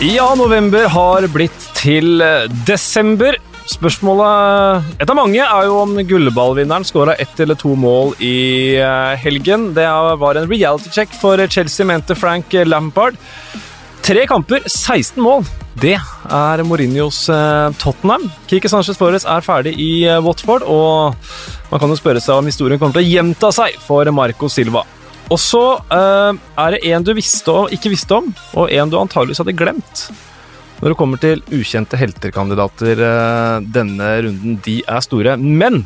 Ja, november har blitt til eh, desember. Spørsmålet, et av mange, er jo om gullballvinneren skåra ett eller to mål i eh, helgen. Det var en reality check for Chelsea, mente Frank Lampard. Tre kamper, 16 mål. Det er Mourinhos eh, Tottenham. Kike Sanchez Flores er ferdig i Watford, og man kan jo spørre seg om historien kommer til å gjenta seg for Marco Silva. Og så uh, er det en du visste og ikke visste om, og en du antageligvis hadde glemt. Når det kommer til ukjente helterkandidater uh, denne runden, de er store. Men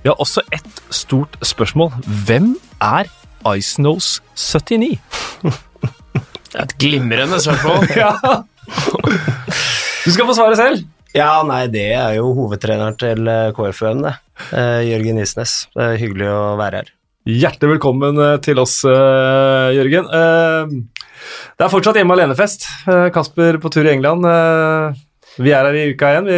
vi har også ett stort spørsmål. Hvem er Icenose 79? Det er et glimrende spørsmål. ja. Du skal få svaret selv. Ja, nei, det er jo hovedtreneren til eh, KFUM, det. Uh, Jørgen Isnes. Det er hyggelig å være her. Hjertelig velkommen eh, til oss, eh, Jørgen. Eh, det er fortsatt hjemme alene-fest. Kasper på tur i England. Vi er her i uka igjen, vi,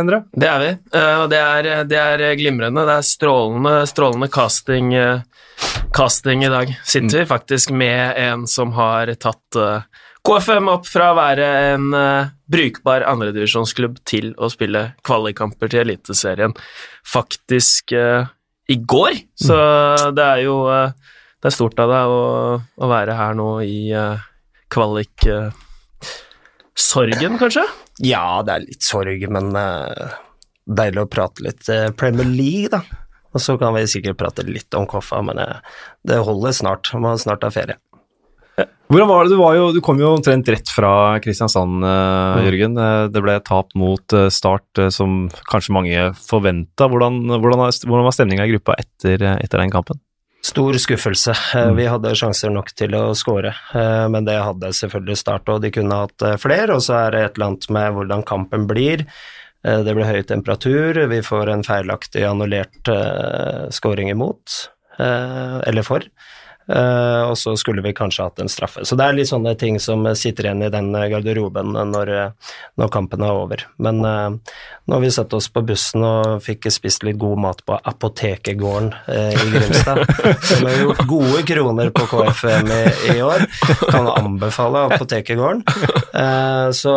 Endre. Det er vi, og det er, det er glimrende. Det er strålende, strålende casting, casting, i dag. Sitter vi mm. faktisk med en som har tatt KFM opp fra å være en brukbar andredivisjonsklubb til å spille kvalikkamper til Eliteserien. Faktisk i går, så mm. det er jo eh, Det er stort av deg å, å være her nå i uh, kvalik-sorgen, uh, kanskje? Ja, det er litt sorg, men uh, deilig å prate litt Premier League, da. Og så kan vi sikkert prate litt om Koffa, men det holder snart. Man snart ha ferie. Hvordan var det? Du, var jo, du, kom jo omtrent rett fra Kristiansand, uh, Jørgen. Eh, det ble tap mot uh, Start, uh, som kanskje mange forventa. Hvordan, hvordan, hvordan, var stemninga i gruppa etter, etter, den kampen? Stor skuffelse. Mm. Vi hadde sjanser nok til å skåre, men det hadde selvfølgelig Start, og de kunne hatt flere. Og så er det et eller annet med hvordan kampen blir. Det ble høy temperatur, vi får en feilaktig annullert skåring imot, eller for. Uh, og så skulle vi kanskje hatt en straffe. Så det er litt sånne ting som sitter igjen i den garderoben når, når kampen er over. Men når vi satt oss på bussen og fikk spist litt god mat på Apotekergården uh, i Grimstad, som har gjort gode kroner på KFM i, i år. Kan anbefale Apotekegården, Så,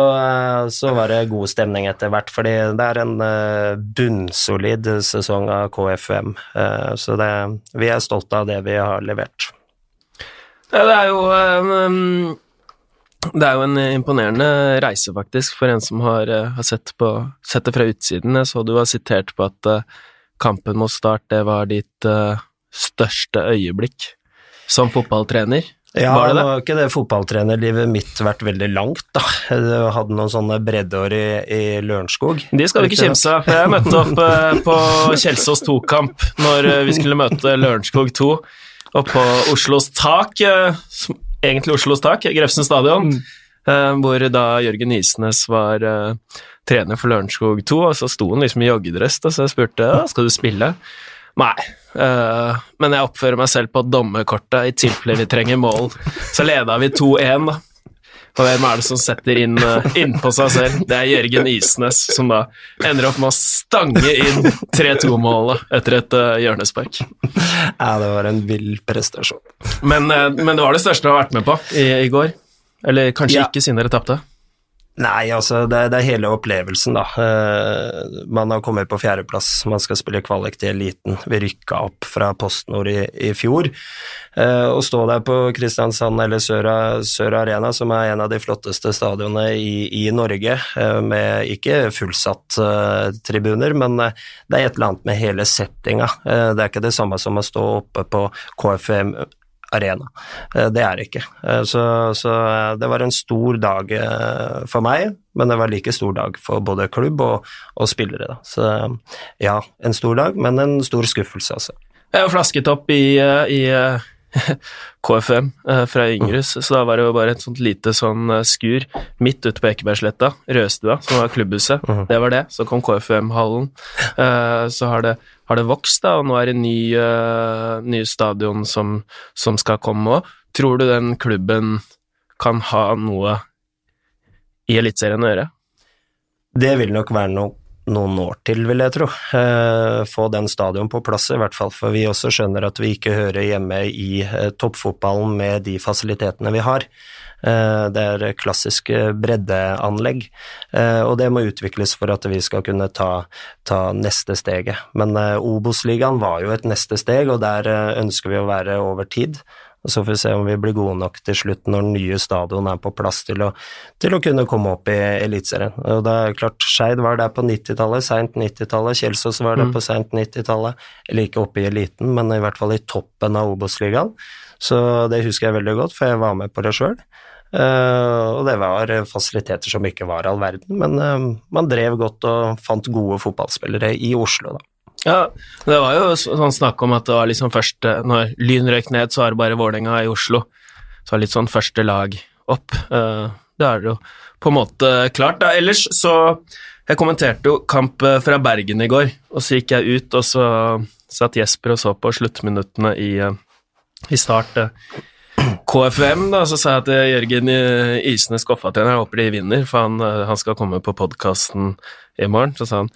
så, var det god stemning etter hvert, fordi det er en bunnsolid sesong av KFM. Så det, vi er stolte av det vi har levert. Ja, det er jo um, det er jo en imponerende reise, faktisk, for en som har, uh, har sett, på, sett, det fra utsiden. Jeg så du har sitert på at uh, kampen mot Start, det var ditt uh, største øyeblikk som fotballtrener. Ja, var det det? nå har ikke det fotballtrenerlivet mitt vært veldig langt, da. Jeg hadde noen sånne breddeår i, i Lørenskog. De skal du ikke kimse av, for jeg møtte opp på Kjelsås 2-kamp når vi skulle møte Lørenskog 2 oppå Oslos tak, eh, egentlig Oslos tak, Grefsen stadion, mm. Eh, hvor da Jørgen Isnes var uh, trener for Lørenskog 2, og så sto han liksom i joggedress, og så jeg spurte ja, skal du spille. Nei, uh, men jeg oppfører meg selv på dommerkortet i tilfelle vi trenger mål. Så leda vi 2-1, da. Og hvem er det som setter inn, uh, innpå seg selv? Det er Jørgen Isnes, som da ender opp med å stange inn 3-2-målet etter et uh, hjørnespark. Ja, det var en vill prestasjon. Men, uh, men, det var det største du har vært med på i, i går? Eller kanskje ja. ikke, siden dere tapte? Nei, altså det, det, er hele opplevelsen, da. Uh, man har kommet på fjerdeplass, man skal spille kvalik til eliten. Vi rykka opp fra PostNord i, i fjor. Uh, å stå der på Kristiansand eller Sør, Sør, Arena, som er en av de flotteste stadionene i, i Norge, uh, med ikke fullsatt tribuner, men det er et eller annet med hele settinga. det er ikke det samme som å stå oppe på KFM arena. Eh, det er det ikke. Eh, så, så, eh, det var en stor dag for meg, men det var like stor dag for både klubb og, og spillere. Da. Så ja, en stor dag, men en stor skuffelse, altså. Jeg har flasket opp i, i KFM eh, fra Yngres, så da var det jo bare et sånt lite sånn eh, skur midt ute på Ekebergsletta, Rødstua, som var klubbhuset. Mhm. Det var det. Så kom KFM-hallen. Eh, så har det, har det, vokst, da, og nå er det ny, nye stadion som, som skal komme òg. Tror du den klubben kan ha noe i Eliteserien å gjøre? Det vil nok være noe noen år til, vil jeg tro. Eh, få den stadion på plass, i hvert fall. For vi også skjønner at vi ikke hører hjemme i eh, toppfotballen med de fasilitetene vi har. Eh, det er klassisk breddeanlegg, og det må utvikles for at vi skal kunne ta, ta neste steget. Men Obos-ligaen var jo et neste steg, og der ønsker vi å være over tid. Og Så får vi se om vi blir gode nok til slutt når den nye stadion er på plass til å, til å kunne komme opp i Eliteserien. Og det er klart, Skeid var der på 90-tallet, seint 90-tallet, Kjelsås var der Mm. på seint 90-tallet, eller ikke oppe i eliten, men i hvert fall i toppen av Obos-ligaen. Så det husker jeg veldig godt, for jeg var med på det sjøl. og det var fasiliteter som ikke var all verden, men uh, man drev godt og fant gode fotballspillere i Oslo, da. Ja, det var jo sånn snakk om at det var liksom først Når Lyn røyk ned, så var det bare Vålerenga i Oslo. Så var det litt sånn første lag opp. Eh, Det er det jo på en måte klart. Da. Ellers så Jeg kommenterte jo kamp eh, fra Bergen i går, og så gikk jeg ut, og så satt Jesper og så på sluttminuttene i, eh, i start. KFM, da, så sa jeg til Jørgen Isnes Goffa-trener, jeg håper de vinner, for han, han skal komme på podkasten i morgen. Så sa han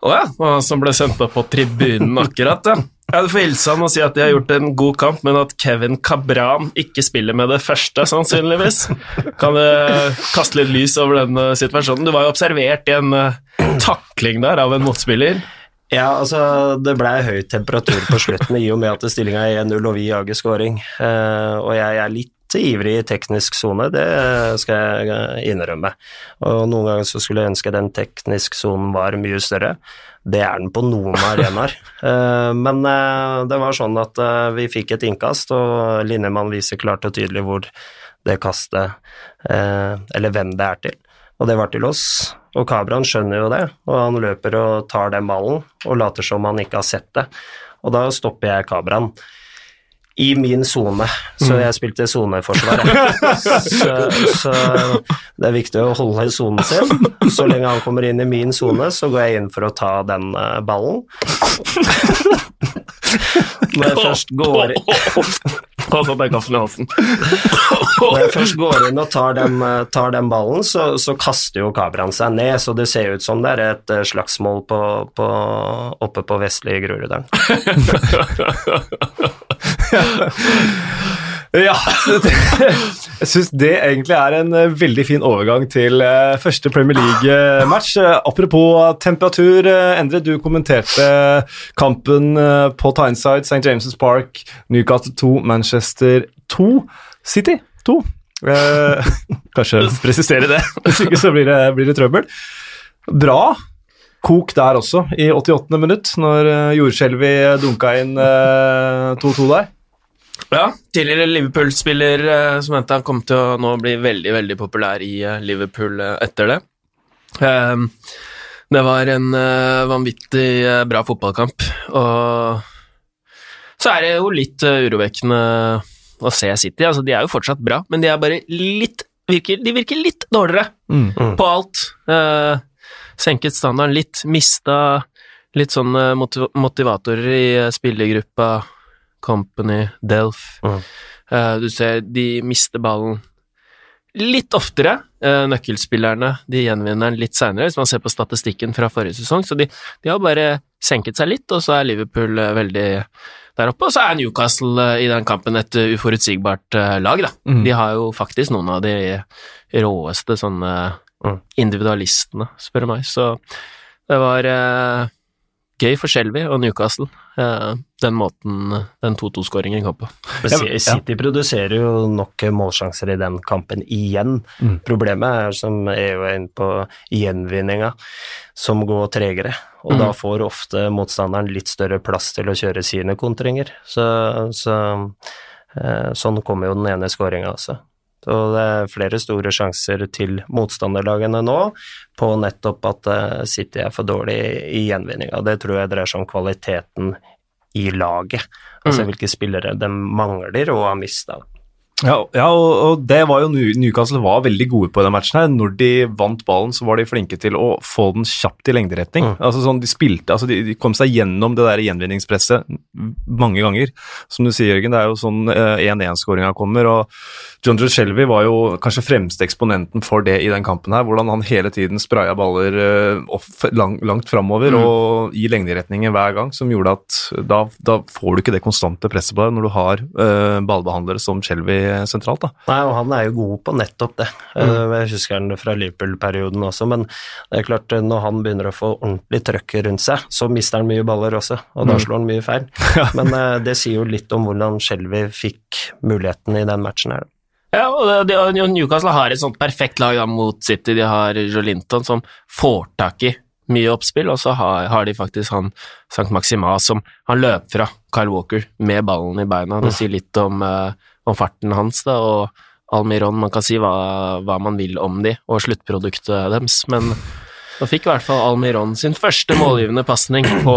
å ja, som ble sendt opp på tribunen akkurat, ja. Du får hilse han og si at de har gjort en god kamp, men at Kevin Cabran ikke spiller med det første, sannsynligvis. Kan du kaste litt lys over den situasjonen? Du var jo observert i en eh, takling der av en motspiller. Ja, altså det ble høy temperatur på slutten i og med at stillinga er 1-0 og vi jager scoring. Uh, og jeg er litt ivrig i teknisk sone, det skal jeg innrømme. Og noen ganger så skulle jeg ønske den teknisk sonen var mye større. Det er den på noen arenaer. Eh, men eh, det var sånn at vi fikk et innkast, og linjemann viser klart og tydelig hvor det kastet Eller hvem det er til. Og det var til oss. Og Kabran skjønner jo det, og han løper og tar den ballen og later som han ikke har sett det. Og da stopper jeg Kabran i min sone, så jeg spilte soneforsvar. så, så det er viktig å holde sonen sin. Så lenge han kommer inn i min sone, så går jeg inn for å ta den eh, ballen. Når jeg først går Og så tar kaffen i halsen. Når jeg først går inn og tar den, eh, tar den ballen, så, så kaster jo kameraen seg ned, så det ser ut som det er et eh, slagsmål på, på, oppe på vestlige Groruddalen. Ja, jeg syns det egentlig er en eh, veldig fin overgang til eh, første Premier League-match. Eh, apropos temperatur, Endre, du kommenterte kampen på Tyneside, St. James' Park, Newcastle 2, Manchester 2, City 2. Eh, kanskje presisere det, hvis ikke så blir det, blir det trøbbel. Bra kok der også, i 88. minutt, når jordskjelvet dunka inn eh, 2-2 der. Ja, tidligere Liverpool-spiller eh, som venta kom til å nå bli veldig, veldig populær i eh, Liverpool eh, etter det. Ehm, Det var en eh, vanvittig eh, bra fotballkamp, og så er det jo litt eh, urovekkende å se City. Altså, de er jo fortsatt bra, men de er bare litt virker, De virker litt dårligere Mm. på alt. Eh, senket standarden litt, mista litt sånne motiv motivatorer i eh, spillergruppa, Company, Delf. Mm. Uh, du ser de mister ballen litt oftere, uh, nøkkelspillerne. De gjenvinner den litt seinere, hvis man ser på statistikken fra forrige sesong. Så de, de har bare senket seg litt, og så er Liverpool eh, veldig der oppe. Og så er Newcastle i den kampen et uforutsigbart lag, da. Mm. De har jo faktisk noen av de råeste sånne Mm. individualistene, spør du meg. Så det var gøy for Shelby og Newcastle, eh, den måten den 2-2-skåringen kom på. City produserer jo nok målsjanser i den kampen igjen. Mm. Problemet er, som EU er inne på, gjenvinninga, som går tregere. Og Mm. da får ofte motstanderen litt større plass til å kjøre sine kontringer. Så, så eh, sånn kommer jo den ene skåringa også. Så det er flere store sjanser til motstanderlagene nå på nettopp at eh, City er for dårlig i gjenvinninga. Det tror jeg dreier seg om kvaliteten i laget. Altså Mm. hvilke spillere de mangler og har mista. Ja, ja og, og, det var jo Newcastle var veldig gode på den matchen. her. Når de vant ballen, så var de flinke til å få den kjapt i lengderetning. Mm. Altså sånn, De spilte, altså de, de, kom seg gjennom det der gjenvinningspresset mange ganger. Som du sier, Jørgen, det er jo sånn 1-1-skåringa eh, kommer. og John Joe Shelby var jo kanskje fremste eksponenten for det i den kampen her. Hvordan han hele tiden spraya baller uh, off, lang, langt framover mm. og i lengderetninger hver gang, som gjorde at da, da, får du ikke det konstante presset på deg når du har uh, ballbehandlere som Shelby sentralt. da. Nei, og han er jo god på nettopp det. Mm. Uh, jeg husker han fra Liverpool-perioden også, men det er klart, når han begynner å få ordentlig trøkk rundt seg, så mister han mye baller også, og da mm. slår han mye feil. Men det sier jo litt om hvordan Shelby fikk muligheten i den matchen her. Ja, og Newcastle har et sånt perfekt lag da, mot City. De har Joe Linton som får tak i mye oppspill, og så har, har de faktisk han Sankt Maxima som han løp fra Kyle Walker med ballen i beina. Det sier litt om, uh, om farten hans, da, og Almiron Man kan si hva, hva, man vil om de, og sluttproduktet deres, men da fikk i hvert fall Almiron sin første målgivende pasning på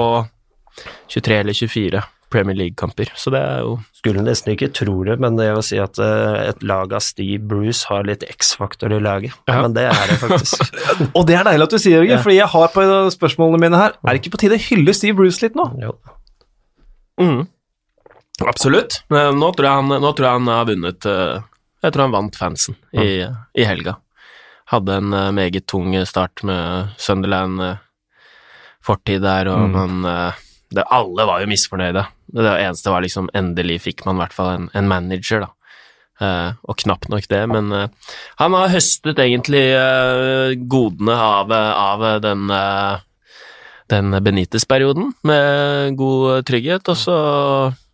23 eller 24 Premier League-kamper, så det er jo Skulle nesten ikke tro det, men det å si at uh, et lag av Steve Bruce har litt X-faktor i laget, ja. men det er det faktisk. og det er deilig at du sier, Jørgen, ja. fordi jeg har på spørsmålene mine her Er det ikke på tide å hylle Steve Bruce litt nå? Jo. Mm. Absolutt. Nå tror, jeg han, tror jeg han har vunnet uh, Jeg tror han vant fansen i, mm. i helga. Hadde en uh, meget tung start med Sunderland-fortid der, og mm. man det, alle var jo misfornøyde. Det eneste var liksom endelig fikk man i hvert fall en, en manager, da. Uh, og knapt nok det, men uh, han har høstet egentlig uh, godene av, av den, den Benitez-perioden med god trygghet, og så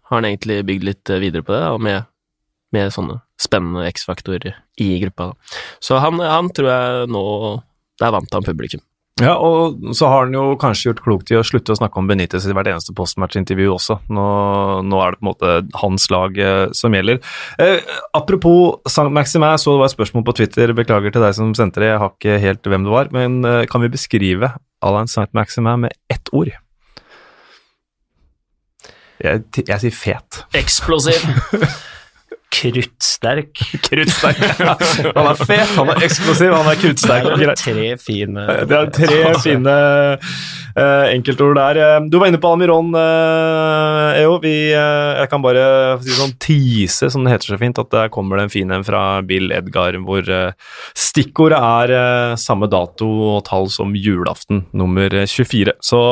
har han egentlig bygd litt videre på det, da, med, med sånne spennende X-faktorer i gruppa. Da. Så han, han tror jeg nå Der vant han publikum. Ja, og så har han jo kanskje gjort klokt i å slutte å snakke om Benitez i hvert eneste postmatch-intervju også. Nå, nå, er det på en måte hans lag eh, som gjelder. Eh, apropos Saint-Maximin, så det var et spørsmål på Twitter, beklager til deg som sendte det, jeg har ikke helt hvem det var, men eh, kan vi beskrive Alain Saint-Maximin med ett ord? Jeg, jeg sier fet. Eksplosiv. Kruttsterk. Kruttsterk, ja. Han er fet, han er eksplosiv, han er kruttsterk. Det er tre fine Det er tre fine enkeltord der. Eh, du var inne på Almiron, uh, EO. Vi, uh, jeg kan bare si sånn tease, som det heter så fint, at der kommer det en fin en fra Bill Edgar, hvor uh, stikkordet er samme dato og tall som julaften, nummer 24. Så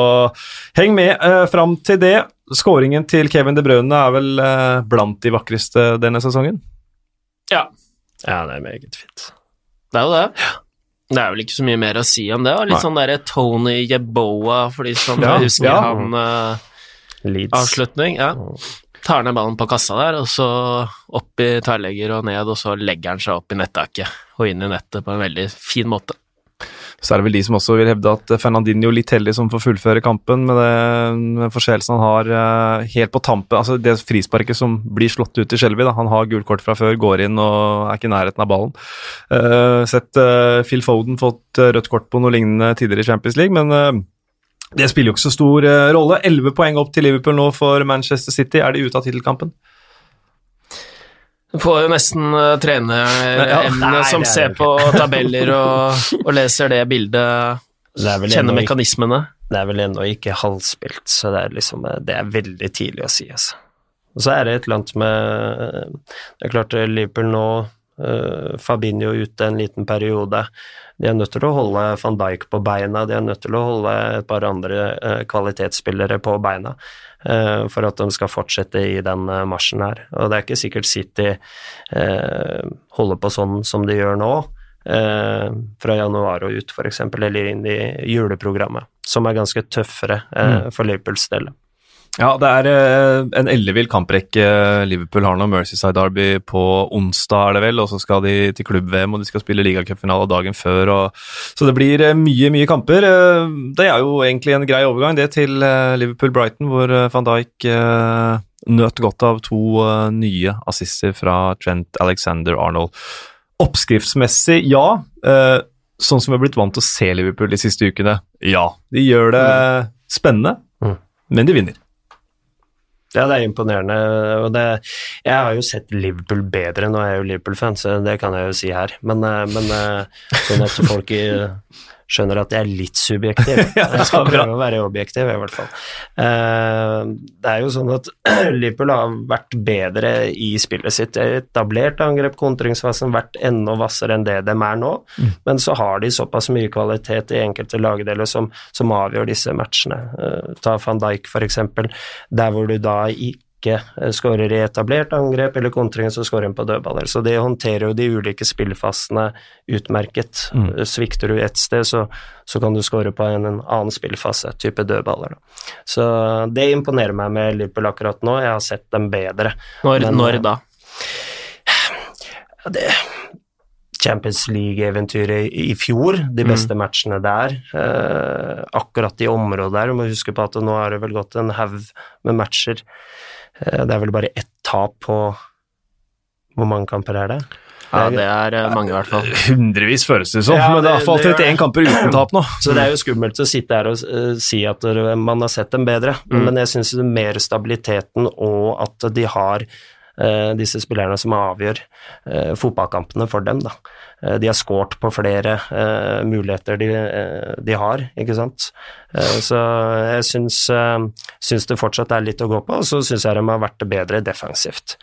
heng med uh, fram til det. Skåringen til Kevin De Brønne er vel eh, blant de vakreste denne sesongen? Ja. Ja, det er meget fint. Det er jo det. Ja. Det er vel ikke så mye mer å si om det. Litt Nei. sånn derre Tony Yeboa, for de som ja, husker ja. han uh, avslutning. Ja. Tar ned ballen på kassa der, og så opp i tverrlegger og ned, og så legger han seg opp i nettaket og inn i nettet på en veldig fin måte. Så er det vel de som også vil hevde at Fernandinho litt heldig som får fullføre kampen med den forseelsen han har uh, helt på tampen. Altså det frisparket som blir slått ut i Skjelvi. Han har gult kort fra før, går inn og er ikke i nærheten av ballen. Uh, sett uh, Phil Foden fått rødt kort på noe lignende tidligere i Champions League, men det spiller jo ikke så stor rolle. Elleve poeng opp til Liverpool nå for Manchester City. Er de ute av tittelkampen? Får jo nesten uh, trene ja, emnene som ser på tabeller og, og, leser det bildet, det kjenner mekanismene. Det er vel ennå ikke halvspilt, så det er, liksom, eh, det er veldig tidlig å si, altså. Og så er det et eller annet med Det er klart eh, Liverpool nå uh, Fabinho ute en liten periode. De er nødt til å holde van Dijk på beina, de er nødt til å holde et par andre uh, kvalitetsspillere på beina. Eh, for at de skal fortsette i den eh, marsjen her. Og det er ikke sikkert City eh, holder på sånn som de gjør nå, fra januar og ut, f.eks., eller inn i juleprogrammet, som er ganske tøffere mm. for Liverpools del. Ja, det er eh, en ellevill kamprekke Liverpool har nå. Mercyside Derby på onsdag, er det vel. Og så skal de til klubb-VM, og de skal spille ligacupfinale dagen før. Og, så det blir eh, mye, mye kamper. Eh, det er jo egentlig en grei overgang, det, til Liverpool-Brighton, hvor van Dijk nøt godt av to nye assister fra Trent Alexander Arnold. Oppskriftsmessig, ja. Sånn som vi har blitt vant til å se Liverpool de siste ukene, ja. De gjør det mm. spennende, mm. men de vinner. Ja, det er imponerende. og det, Jeg har jo sett Liverpool bedre, nå er jeg jo Liverpool-fan, så det kan jeg jo si her. Men, eh, men eh, sånn at folk skjønner at jeg er litt subjektiv. Jeg skal prøve å være objektiv, i hvert fall. Eh, det er jo sånn at Liverpool har vært bedre i spillet sitt. Etablert angrep, kontringsfasen, vært enda hvassere enn det de er nå. Mm. Men så har de såpass mye kvalitet i enkelte lagdeler som, som avgjør disse matchene. Eh, ta van Dijk, f.eks., der hvor du da i ikke eh, skårer i etablert angrep eller kontringer, så skårer hun på dødballer. Så det håndterer jo de ulike spillfasene utmerket. Mm. Eh, svikter du ett sted, så, så, kan du skåre på en, en, annen spillfase, type dødballer. Da. Så det imponerer meg med Liverpool akkurat nå. Jeg har sett dem bedre. Når, Men, når da? Det Champions League-eventyret i fjor, de mm. beste mm. matchene der. Eh, akkurat i området der, du må huske på at nå har det vel gått en haug med matcher Eh, det er vel bare ett tap på Hvor mange kamper er det? Ja, det er eh, mange, i hvert fall. Hundrevis, føles det som. Ja, men det er iallfall 31 kamper uten tap nå. Så det er jo skummelt å sitte her og uh, si at man har sett dem bedre, mm. men jeg syns mer stabiliteten og at de har disse spillerne som avgjør uh, fotballkampene for dem, da. Eh, de har skåret på flere muligheter de, de, har, ikke sant. Så jeg syns, syns, det fortsatt er litt å gå på, og så syns jeg de har vært bedre defensivt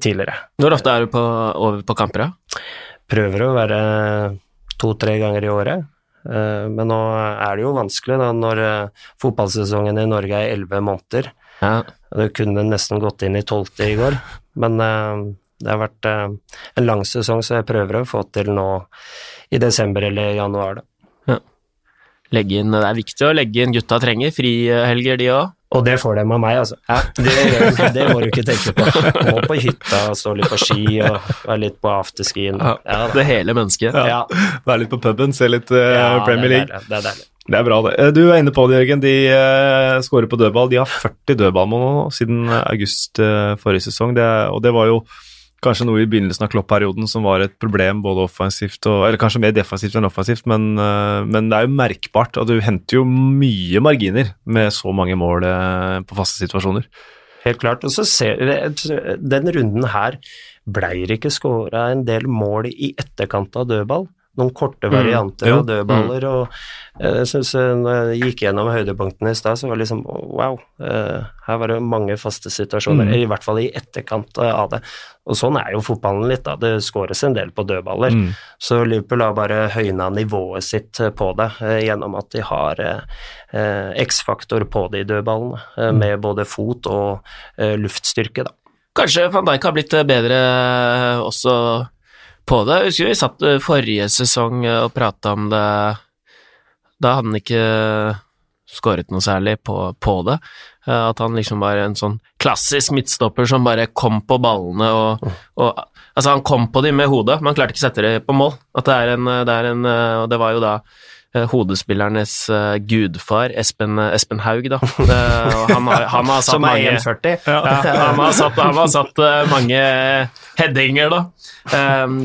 tidligere. Hvor ofte er du på, over på kamper, da? Prøver å være to-tre ganger i året. Men nå er det jo vanskelig da, når fotballsesongen i Norge er elleve måneder. Ja. Det kunne nesten gått inn i tolvte i går, men det har vært eh, en lang sesong, så jeg prøver å få til nå i desember eller januar, da. Ja. Legge inn, det er viktig å legge inn gutta trenger frihelger, de òg. Og det får de av meg, altså. Ja. Det, det, må du ikke tenke på. Må på hytta, stå litt på ski og være litt på afterskien. Ja, det hele mennesket. Ja. Være litt på puben, se litt uh, Premier League. Det er deilig. Det er bra, det. Eh, du er inne på det, Jørgen. De uh, skårer på dødball. De har 40 dødballmål nå siden august uh, forrige sesong, det, og det var jo kanskje noe i begynnelsen av Klopp-perioden som var et problem både offensivt og Eller kanskje mer defensivt enn offensivt, men, uh, men, det er jo merkbart. at du henter jo mye marginer med så mange mål eh, på faste situasjoner. Helt klart. Og så ser Den runden her blei det ikke skåra en del mål i etterkant av dødball noen korte mm. varianter mm, av dødballer. og eh, jeg synes eh, Når jeg gikk gjennom høydepunktene i stad, så var det liksom wow. Eh, her var det mange faste situasjoner, mm. i hvert fall i etterkant av det. Og sånn er jo fotballen litt, da. Det skåres en del på dødballer. Mm. Så Liverpool har bare høyna nivået sitt på det gjennom at de har X-faktor på de dødballene, mm. med både fot og luftstyrke, da. Kanskje van Dijk har blitt bedre også på det. Jeg husker vi satt eh, forrige sesong eh, og prata om det Da hadde han ikke skåret noe særlig på, på, det. Eh, at han liksom var en sånn klassisk midtstopper som bare kom på ballene og, og Altså, han kom på dem med hodet, men han klarte ikke å sette det på mål. At det er en, det er en Og det var jo da hodespillernes uh, gudfar, Espen, uh, Espen, Haug, da. Han har, han har Som er 1,40? Ja, han har satt, han har satt mange headinger, da,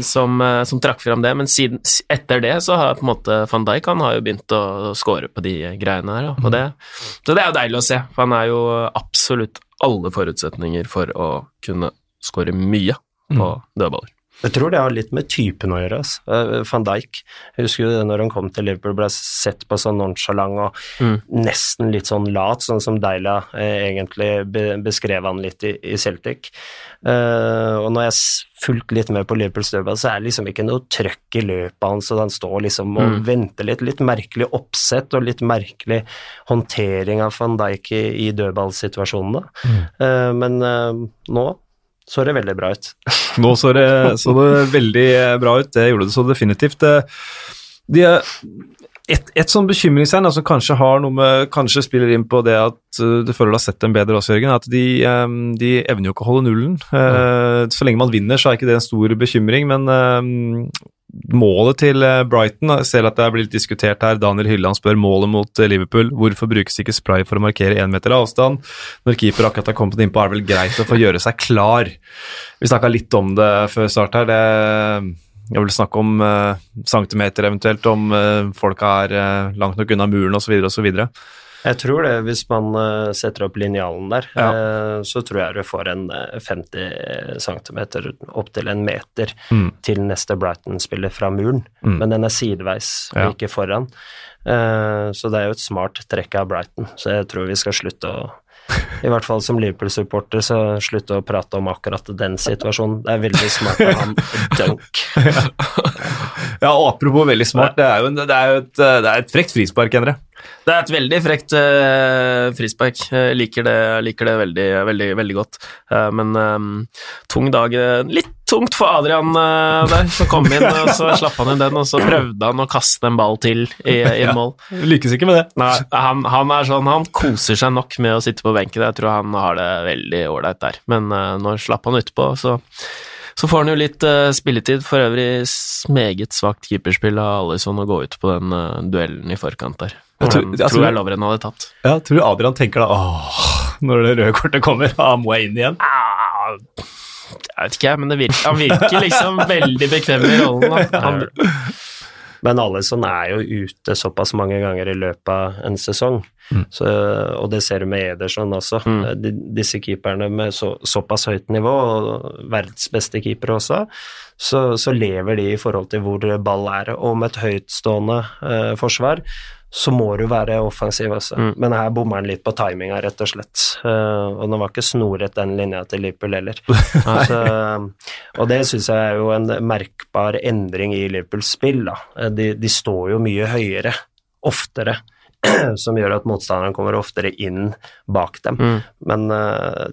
som, som, trakk fram det. Men siden, etter det så har på en måte van Dijk han har jo begynt å score på de greiene her. Og det, så det er jo deilig å se, for han er jo absolutt alle forutsetninger for å kunne score mye på mm. dødballer. Jeg tror det har litt med typen å gjøre. Altså. Van Dijk, jeg husker jo det når han kom til Liverpool, ble sett på sånn nonchalant og mm. nesten litt sånn lat, sånn som Deila eh, egentlig be beskrev han litt i, i Celtic. Uh, og når jeg fulgte litt med på Liverpools dødball, så er det liksom ikke noe trøkk i løpet hans, og han står liksom og mm. venter litt. Litt merkelig oppsett og litt merkelig håndtering av van Dijk i, i dødballsituasjonene. Mm. Uh, men uh, nå så det veldig bra ut. Nå så det, så det veldig bra ut, det gjorde det så definitivt. De, et, et sånn bekymringstegn som kanskje har noe med, kanskje spiller inn på det at uh, du føler du har sett dem bedre også, Jørgen, at de, de evner jo ikke å holde nullen. Så lenge man vinner, så er ikke det en stor bekymring, men målet til eh, Brighton Jeg ser at det er blitt diskutert her. Daniel Hylland spør målet mot eh, Liverpool. Hvorfor brukes ikke spray for å markere én meter avstand? Når keeper akkurat har kommet innpå, er det vel greit å få gjøre seg klar. Vi snakka litt om det før start her. Det, jeg vil snakke om uh, centimeter eventuelt, om uh, folk er uh, langt nok unna muren osv. osv. Jeg tror det, hvis man eh, setter opp linjalen der, Ja. eh, så tror jeg du får en eh, 50 cm opp til en meter Mm. til neste Brighton-spiller fra muren, Mm. men den er sideveis og Ja. ikke foran. Eh, Så det er jo et smart trekk av Brighton, så jeg tror vi skal slutte å i hvert fall som Liverpool-supporter, så slutte å prate om akkurat den situasjonen. Det er veldig smart av han dunk. Ja, apropos veldig smart, det er jo, det er jo et, eh, det er et frekt frispark, Endre. Det er et veldig frekt uh, frispark. Jeg liker det, jeg liker det veldig, veldig, veldig godt. Uh, men um, tung dag Litt tungt for Adrian uh, der, som kom inn, og så slapp han inn den, og så prøvde han å kaste en ball til i, i Ja. mål. Lykkes ikke med det. Nei, han, han er sånn, han koser seg nok med å sitte på benken. Jeg tror han har det veldig ålreit der. Men uh, nå slapp han utpå, så, så får han jo litt uh, spilletid. For øvrig meget svakt keeperspill av Alison å gå ut på den uh, duellen i forkant der. Jeg tror- tror jeg Lovren hadde tapt. Ja, tror du Adrian tenker da åh, når det røde kortet kommer, da må jeg inn igjen? Ah, Jeg vet ikke, men det virker, han virker liksom veldig bekvem i rollen. Da. Han, Men Alison er jo ute såpass mange ganger i løpet av en sesong, så, og det ser du med Ederson også. Mm. De, disse keeperne med så, såpass høyt nivå, og verdens beste keepere også, så, så lever de i forhold til hvor ball er. Og med et høytstående eh, forsvar så må du være offensiv også. Mm. Men her bommer han litt på timinga, rett og slett. Uh, og den var ikke snoret, den linja til Liverpool heller. altså, og det syns jeg er jo en merkbar endring i Liverpools spill. Da. Eh, De, de står jo mye høyere, oftere, som gjør at motstanderen kommer oftere inn bak dem. Mm. Men uh,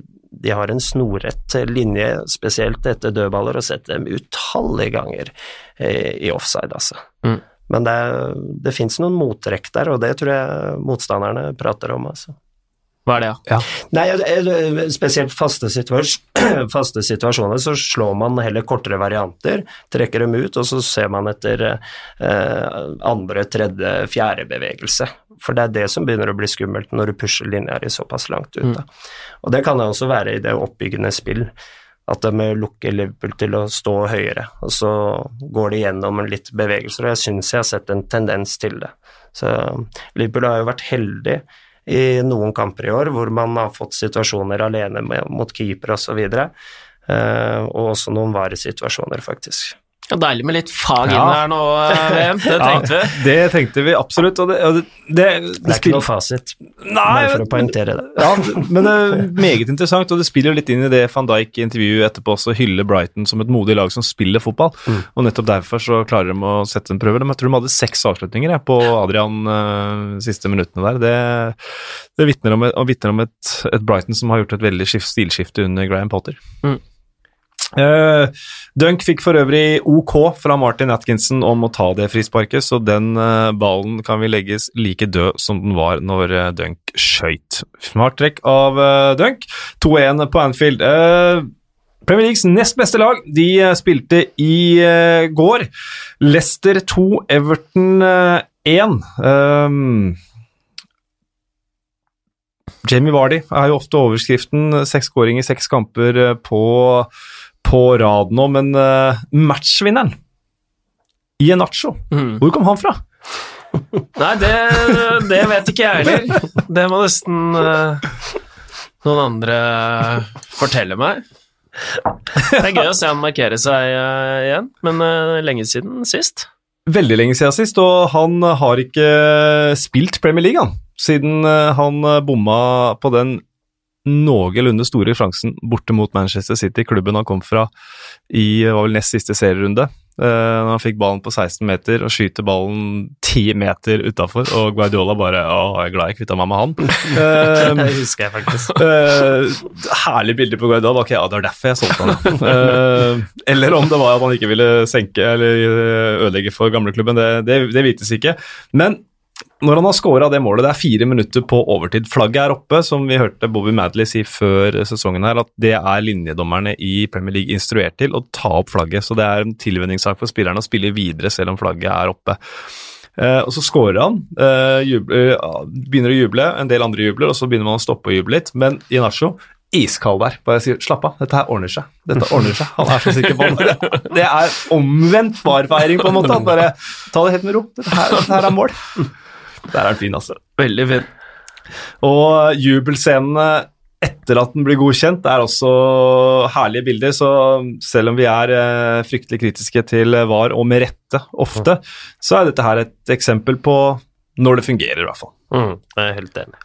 de har en snorrett linje, spesielt etter dødballer, og setter dem utallige ganger i offside, altså. Mm. Men det, det fins noen mottrekk der, og det tror jeg motstanderne prater om, altså. hva er det, ja? Nei, eh, spesielt faste, situas faste situasjoner så slår man heller kortere varianter, trekker dem ut, og så ser man etter eh, andre, tredje, fjerde bevegelse. For det er det som begynner å bli skummelt når du pusher linjer i såpass langt ut. Da. Og det kan det også være i det oppbyggende spill. At de lukker Liverpool til å stå høyere, og så går de gjennom en litt bevegelser, og jeg syns jeg har sett en tendens til det. Så Liverpool har jo vært heldig i noen kamper i år hvor man har fått situasjoner alene mot keeper osv., videre, og også noen varesituasjoner, faktisk. Ja, deilig med litt fag Ja. inn her nå, eh, VM. Det tenkte vi. Det tenkte vi absolutt, og det, og det, det, Det er ikke noe fasit, Nei, bare for å poengtere det. Ja, men det er meget interessant, og det spiller litt inn i det van Dijk i intervjuet etterpå også hyller Brighton som et modig lag som spiller fotball. Mm. Og nettopp derfor så klarer de å sette en prøve. Jeg tror de hadde seks avslutninger jeg, på Adrian uh, siste minuttene der. Det, det vitner om, et, om et, et Brighton som har gjort et veldig skift, stilskifte under Graham Potter. Mm. Eh, Dunk fikk for øvrig OK fra Martin Atkinson om å ta det frisparket, så den uh, ballen kan vi legges like død som den var når uh, Dunk skøyt. Smart trekk av Dunk. 2-1 på Anfield. Premier Leagues nest beste lag de spilte i går. Leicester 2, Everton eh, 1. Um, Jamie Vardy er jo ofte overskriften. Seks skåringer, seks kamper på, på rad nå, men uh, matchvinneren Ienacho, Mm. hvor kom han fra? Nei, det, det vet ikke jeg heller. Det må nesten uh, noen andre fortelle meg. Det er gøy å se han markere seg uh, igjen, men lenge siden sist. Veldig lenge siden sist, og han har ikke spilt Premier League, han. Siden han bomma på den noenlunde store sjansen borte mot Manchester City, klubben han kom fra i var vel nest siste serierunde. Uh, han fikk ballen på 16 meter og skyter ballen 10 meter utafor, og Guardiola bare 'Å, jeg er glad jeg kvitta meg med han'. Uh, Det husker jeg faktisk. Uh, herlig bilde på Guardiola. Ok, ja, det var derfor jeg solgte han. Eh, eller om det var at han ikke ville senke eller ødelegge for gamleklubben, det, det, det vites ikke. Men når han har scora det målet, det er fire minutter på overtid. Flagget er oppe, som vi hørte Bobby Madley si før sesongen her, at det er linjedommerne i Premier League instruert til å ta opp flagget. Så det er en tilvenningssak for spillerne å spille videre selv om flagget er oppe. Eh, og så scorer han, eh, jubler, ja, begynner å juble, en del andre jubler, og så begynner man å stoppe og juble litt. Men Inacho, iskald der, bare sier 'slapp av, dette her ordner seg'. Dette ordner seg. Han er så sikker på det. Det er omvendt farfeiring, på en måte. Bare ta det helt med ro. Dette her, dette her er mål. Der er den fin, altså. Veldig fin. Og jubelscenene etter at den blir godkjent, er også herlige bilder. Så selv om vi er eh, fryktelig kritiske til VAR, og med rette ofte, så er dette her et eksempel på når det fungerer, i hvert fall. Mm, jeg er helt enig.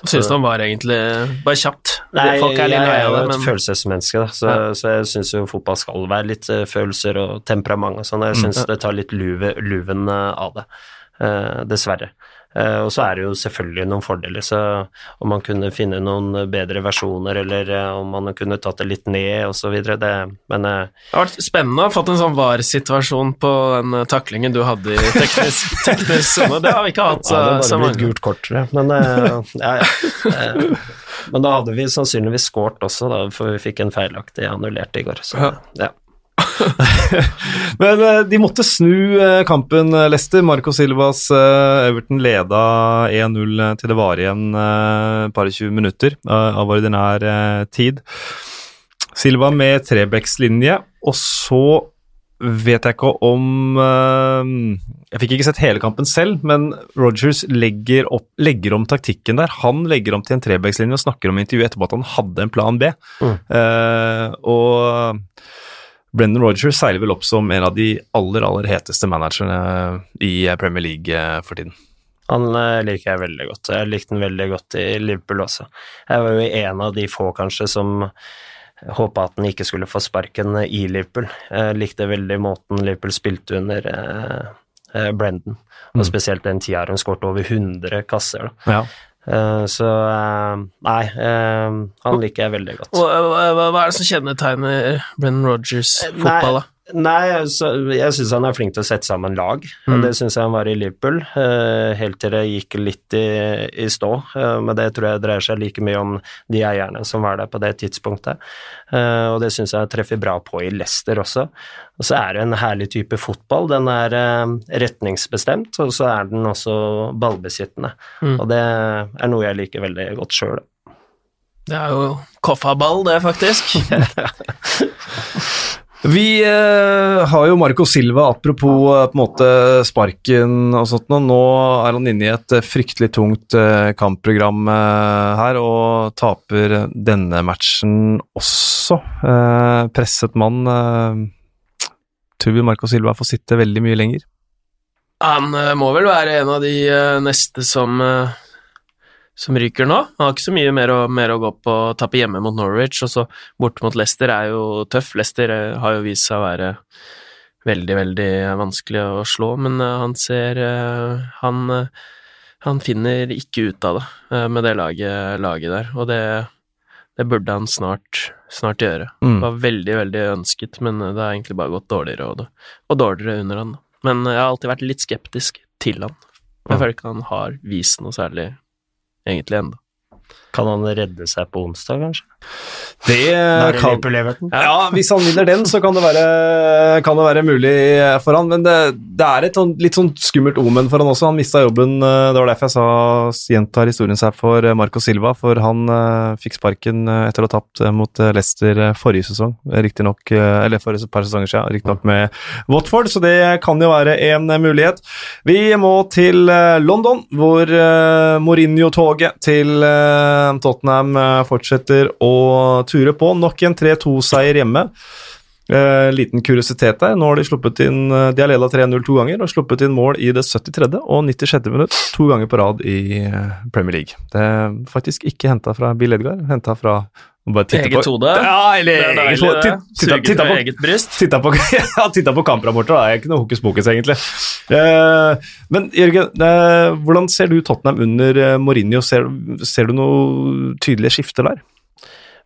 Hva syns du om var egentlig Bare kjapt. Nei, Folk er litt jeg er jo et men følelsesmenneske, da, så, Ja. så jeg syns jo fotball skal være litt eh, følelser og temperament og sånn. Jeg syns det tar litt luve, luven eh, av det, Uh, dessverre. Eh, og så er det jo selvfølgelig noen fordeler, så om man kunne finne noen bedre versjoner, eller eh, om man kunne tatt det litt ned videre, det Men eh, det har vært spennende å ha fått en sånn VAR-situasjon på den taklingen du hadde i teknisk teknisk sone. Det har vi ikke hatt så, ja, det så bare blitt gult kort. Men, ja, ja. Men da hadde vi sannsynligvis scoret også, da, for vi fikk en feilaktig annullert i går. Så, Ja. Men eh, de måtte snu eh, kampen, Lester, Leicester. Marco Silvas eh, Everton leda 1-0 til det var igjen eh, et par og 20 minutter eh, av ordinær eh, tid. Silva med trebekslinje, og så vet jeg ikke om eh, Jeg fikk ikke sett hele kampen selv, men Rogers legger, opp, legger om taktikken der. Han legger om til en trebekslinje og snakker om intervjuet etterpå at han hadde en plan B. Mm. Uh, og Brendan Rodgers seiler vel opp som en av de aller, aller heteste managerne i Premier League eh, for tiden. Han eh, liker jeg veldig godt. Jeg likte han veldig godt i Liverpool også. Jeg var jo en av de få, kanskje, som håpa at han ikke skulle få sparken i Liverpool. Jeg likte veldig måten Liverpool spilte under eh, eh, Brendan, og spesielt den tida hun skåret over 100 kasser. Da. Ja. Eh, så eh, nei, eh, han liker jeg veldig godt. Hva, hva, hva er det som kjennetegner Brennan Rogers fotball, da? Nei, så, jeg syns han er flink til å sette sammen lag. Mm. Det syns jeg han var i Liverpool, eh, helt til det gikk litt i, i stå. Eh, men det tror jeg dreier seg like mye om de eierne som var der på det tidspunktet. Eh, og det syns jeg treffer bra på i Leicester også. Og så er det en herlig type fotball. Den er retningsbestemt, og så er den også ballbesittende. Mm. Og det er noe jeg liker veldig godt sjøl. Det er jo koffaball, det, faktisk. Vi eh, har jo Marco Silva, apropos eh, på en måte sparken og sånt noe. Nå er han inne i et eh, fryktelig tungt eh, kampprogram eh, her, og taper denne matchen også. Eh, presset mann. Tror vi Marco Silva får sitte veldig mye lenger. Han må vel være en av de neste som, som ryker nå. Han har ikke så mye mer å, mer å gå på. Tappe hjemme mot Norwich, og så borte mot Leicester er jo tøff. Leicester eh, har jo vist seg å være veldig, veldig vanskelig å slå, men eh, han ser eh, han, eh, han finner ikke ut av det eh, med det laget, laget der, og det, det burde han snart, snart gjøre. Mm. Det var veldig, veldig ønsket, men det har egentlig bare gått dårligere og, og dårligere under han. Men jeg har alltid vært litt skeptisk til han. Jeg føler ikke han har vist noe særlig egentlig ennå. Kan han redde seg på onsdag, kanskje? Det det kan Ja, hvis han vinner den, så kan det være, kan det være mulig for han, men det, det er et sånt, litt sånn skummelt omen for han også. Han mista jobben, eh, det var derfor jeg sa gjentar historien seg for eh, Marco Silva, for han eh, fikk sparken etter å ha tapt mot Leicester forrige sesong, riktignok, eller for et par sesonger siden, riktignok med Watford, så det kan jo være en mulighet. Vi må til London, hvor Mourinho-toget til Tottenham eh, fortsetter å ture på. Nok en 3-2-seier hjemme. Eh, liten kuriositet der. Nå har de sluppet inn eh, De har leda 3-0 to ganger og sluppet inn mål i det 73. og 96. minutt to ganger på rad i eh, Premier League. Det er faktisk ikke henta fra Bill Edgar, henta fra Eget hode. Ja, eller er eget hode. titta- på- eget bryst. Titta på, ja, på da. Det er ikke noe hokus pokus, egentlig. Uh, men Jørgen, uh, hvordan ser du Tottenham under uh, Mourinho? Ser, ser du noe tydelige skifter der?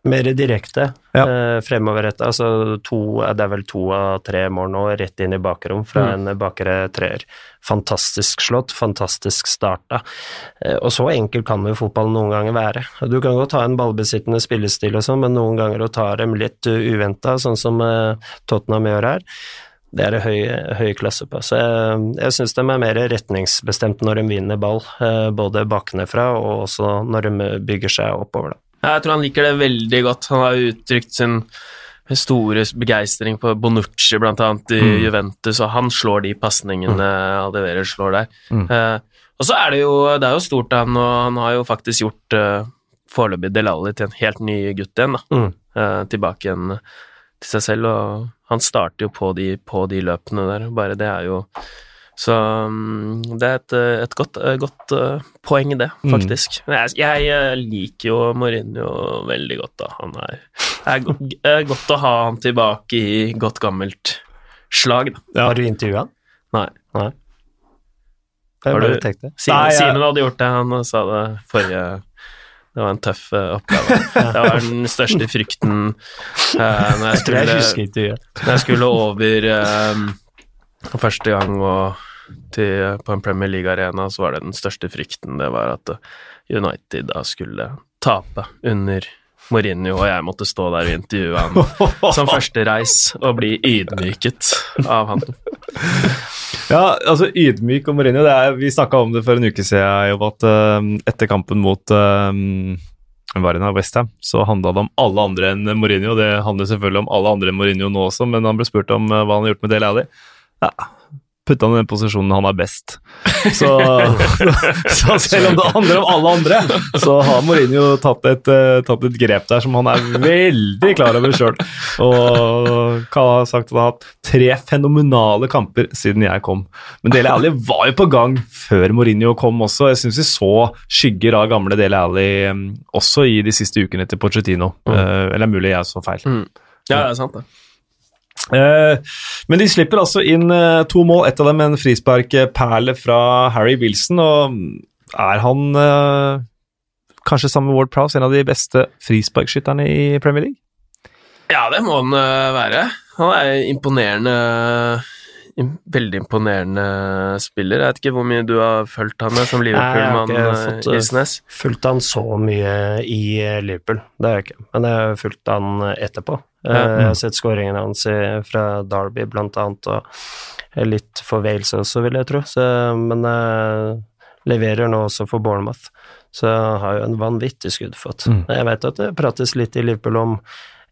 Mer direkte Ja. eh, fremoverrettet. Altså to, det er vel to av tre mål nå rett inn i bakrom fra Mm. en bakre treer. Fantastisk slått, fantastisk starta. Eh, og så enkel kan jo fotball noen ganger være. Du kan godt ha en ballbesittende spillestil og sånn, men noen ganger å ta dem litt uh, uventa, sånn som eh, Tottenham gjør her. Det er det høy, høy klasse på. Så jeg, jeg syns de er mer retningsbestemt når de vinner ball, eh, både baknefra og også når de bygger seg oppover. da. Jeg tror han liker det veldig godt. Han har uttrykt sin store begeistring for Bonucci, blant annet, i Mm. Juventus, og han slår de pasningene Aldeverer slår der. Mm. Uh, Og så er det jo, det er jo stort, han, og han har jo faktisk gjort uh, foreløpig Delali til en helt ny gutt igjen, da. Mm. Uh, tilbake igjen til seg selv, og han starter jo på de, på de løpene der. Bare det er jo Så um, det er et, et godt, uh, godt uh, poeng, det, faktisk. Mm. jeg, jeg liker jo Mourinho veldig godt, da. Han er, er, go er godt å ha han tilbake i godt gammelt slag, da. Ja. Har du intervjua han? Nei. Nei. Har du- tenkte. Simen, Nei, jeg- Simen hadde gjort det, han sa det forrige Det var en tøff eh, oppgave. Det var den største frykten uh, når, jeg skulle, jeg når jeg skulle over eh, første gang og til, på en Premier League-arena, så var det den største frykten det var at United da skulle tape under Mourinho, og jeg måtte stå der og intervjue han som første reis og bli ydmyket av han. Ja, altså ydmyk og Mourinho, det er, vi snakka om det for en uke siden, Jobb, at uh, etter kampen mot um, Westham, så handla det om alle andre enn Mourinho. Det handler selvfølgelig om alle andre enn Mourinho nå også, men han ble spurt om eh, hva han har gjort med Dele Alli. Ja, putte han i den posisjonen han er best. Så, så selv om det handler om alle andre, så har Mourinho tatt et, eh, tatt et grep der som han er veldig klar over sjøl. Og Kala har sagt at han har hatt tre fenomenale kamper siden jeg kom. Men Dele Alli var jo på gang før Mourinho kom også. Jeg syns vi så skygger av gamle Dele Alli um, også i de siste ukene til Pochettino. Mm. Eh, eller mulig jeg så feil. Ja, det er sant, det. Eh, men de slipper altså inn eh, to mål, ett av dem en frisparkperle fra Harry Wilson. Og er han eh, kanskje sammen med Ward Prowse en av de beste frisparkskytterne i Premier League? Ja, det må han være. Han er imponerende im Veldig imponerende spiller. Jeg vet ikke hvor mye du har fulgt han med som Nei, jeg har Liverpool-mann, ikke fått, øh, Isnes. Fulgt han så mye i eh, Liverpool, det har jeg ikke. Men jeg har fulgt han etterpå. Eh, Jeg har sett skåringene hans fra Derby, blant annet, og litt for Wales også, vil jeg tro. Så, men jeg leverer nå også for Bournemouth, så har jo en vanvittig skuddfot. Mm. Jeg vet at det prates litt i Liverpool om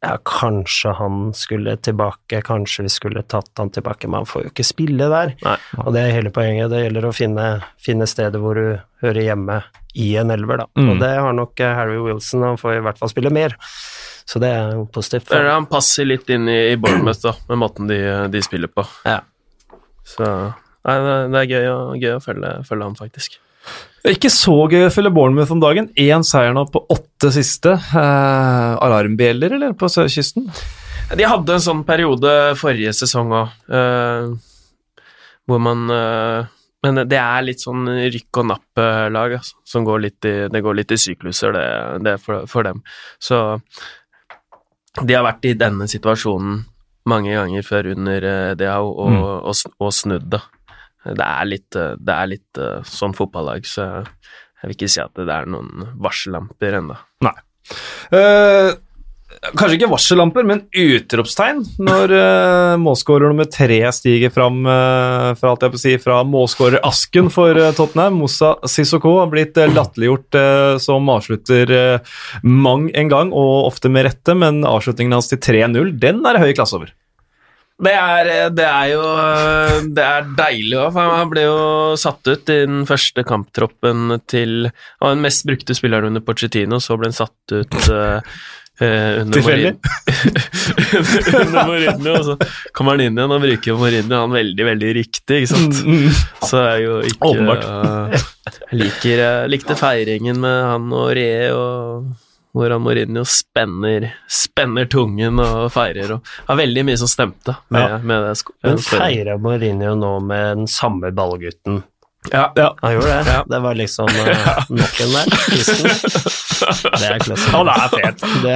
ja, kanskje han skulle tilbake, kanskje vi skulle tatt han tilbake, men han får jo ikke spille der. Nei. Og det er hele poenget. Det gjelder å finne, finne stedet hvor du hører hjemme i en elver, da. Mm. Og det har nok eh, Harry Wilson, han får i hvert fall spille mer. Så det er jo positivt. Er han passer litt inn i, i Bournemouth, da, med måten de, de spiller på. Ja. Så nei, det er gøy å, gøy å følge, følge han, faktisk. Det ikke så gøy å følge Bournemouth om dagen. Én seier nå på åtte siste. Eh, alarmbjeller, eller, på sørkysten? De hadde en sånn periode forrige sesong òg, hvor man eh, Men det er litt sånn rykk og napp-lag, altså, som går litt i Det går litt i sykluser, det, det for, for dem. Så de har vært i denne situasjonen mange ganger før under uh, Diao og, Mm. og, og, og snudd, da. Det er litt, eh, det er litt eh, sånn fotballag, så jeg vil ikke si at det er noen varsellamper ennå. Eh, kanskje ikke varsellamper, men utropstegn når uh, målskårer nummer tre stiger fram eh, fra, alt jeg si, fra målskårerasken for eh, Tottenham. Moussa Sissoko har blitt uh, latterliggjort eh, som avslutter mang en gang, og ofte med rette, men avslutningen hans til 3-0, den er høy klasse over. Det er, det er jo Det er deilig òg, for han ble jo satt ut i den første kamptroppen til Han var den mest brukte spilleren under Pochettino, så ble han satt ut eh, under Tilfeldig? Under Mourinho, og så kommer han inn igjen og bruker Mourinho han veldig, veldig riktig, ikke sant. Så er jo ikke Åpenbart. Uh, Jeg liker, likte feiringen med han og Re og hvor Mourinho spenner, spenner tungen og feirer. Og var veldig mye som stemte med, Ja. med det. Men feirer Mourinho nå med den samme ballgutten? Ja. Ja. Han gjorde det? Ja. Det var liksom uh, nok en der. Det er klasse. Han er fet. Det,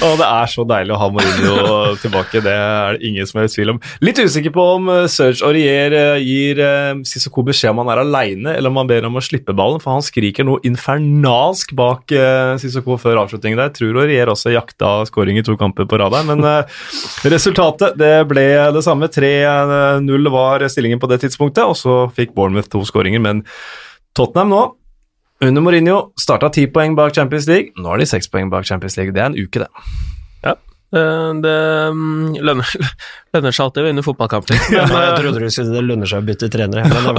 Og det er så deilig å ha Mourinho tilbake, det er det ingen som helst tvil om. Litt usikker på om eh, Serge Aurier eh, gir uh, Sissoko beskjed om han er aleine, eller om han ber om å slippe ballen, for han skriker noe infernalsk bak uh, Sissoko før avslutningen der. Jeg tror Aurier også jakta skåring i to kamper på rad men eh, resultatet det ble det samme. 3-0 var stillingen på det tidspunktet, og så fikk Bournemouth to skåringer, men Tottenham nå under Mourinho starta ti poeng bak Champions League. Nå har de seks poeng bak Champions League. Det er en uke, det. Ja, Det mm, lønner, lønner seg alltid å vinne fotballkamper. Ja, jeg eh, trodde du skulle det lønner seg å bytte trenere. Men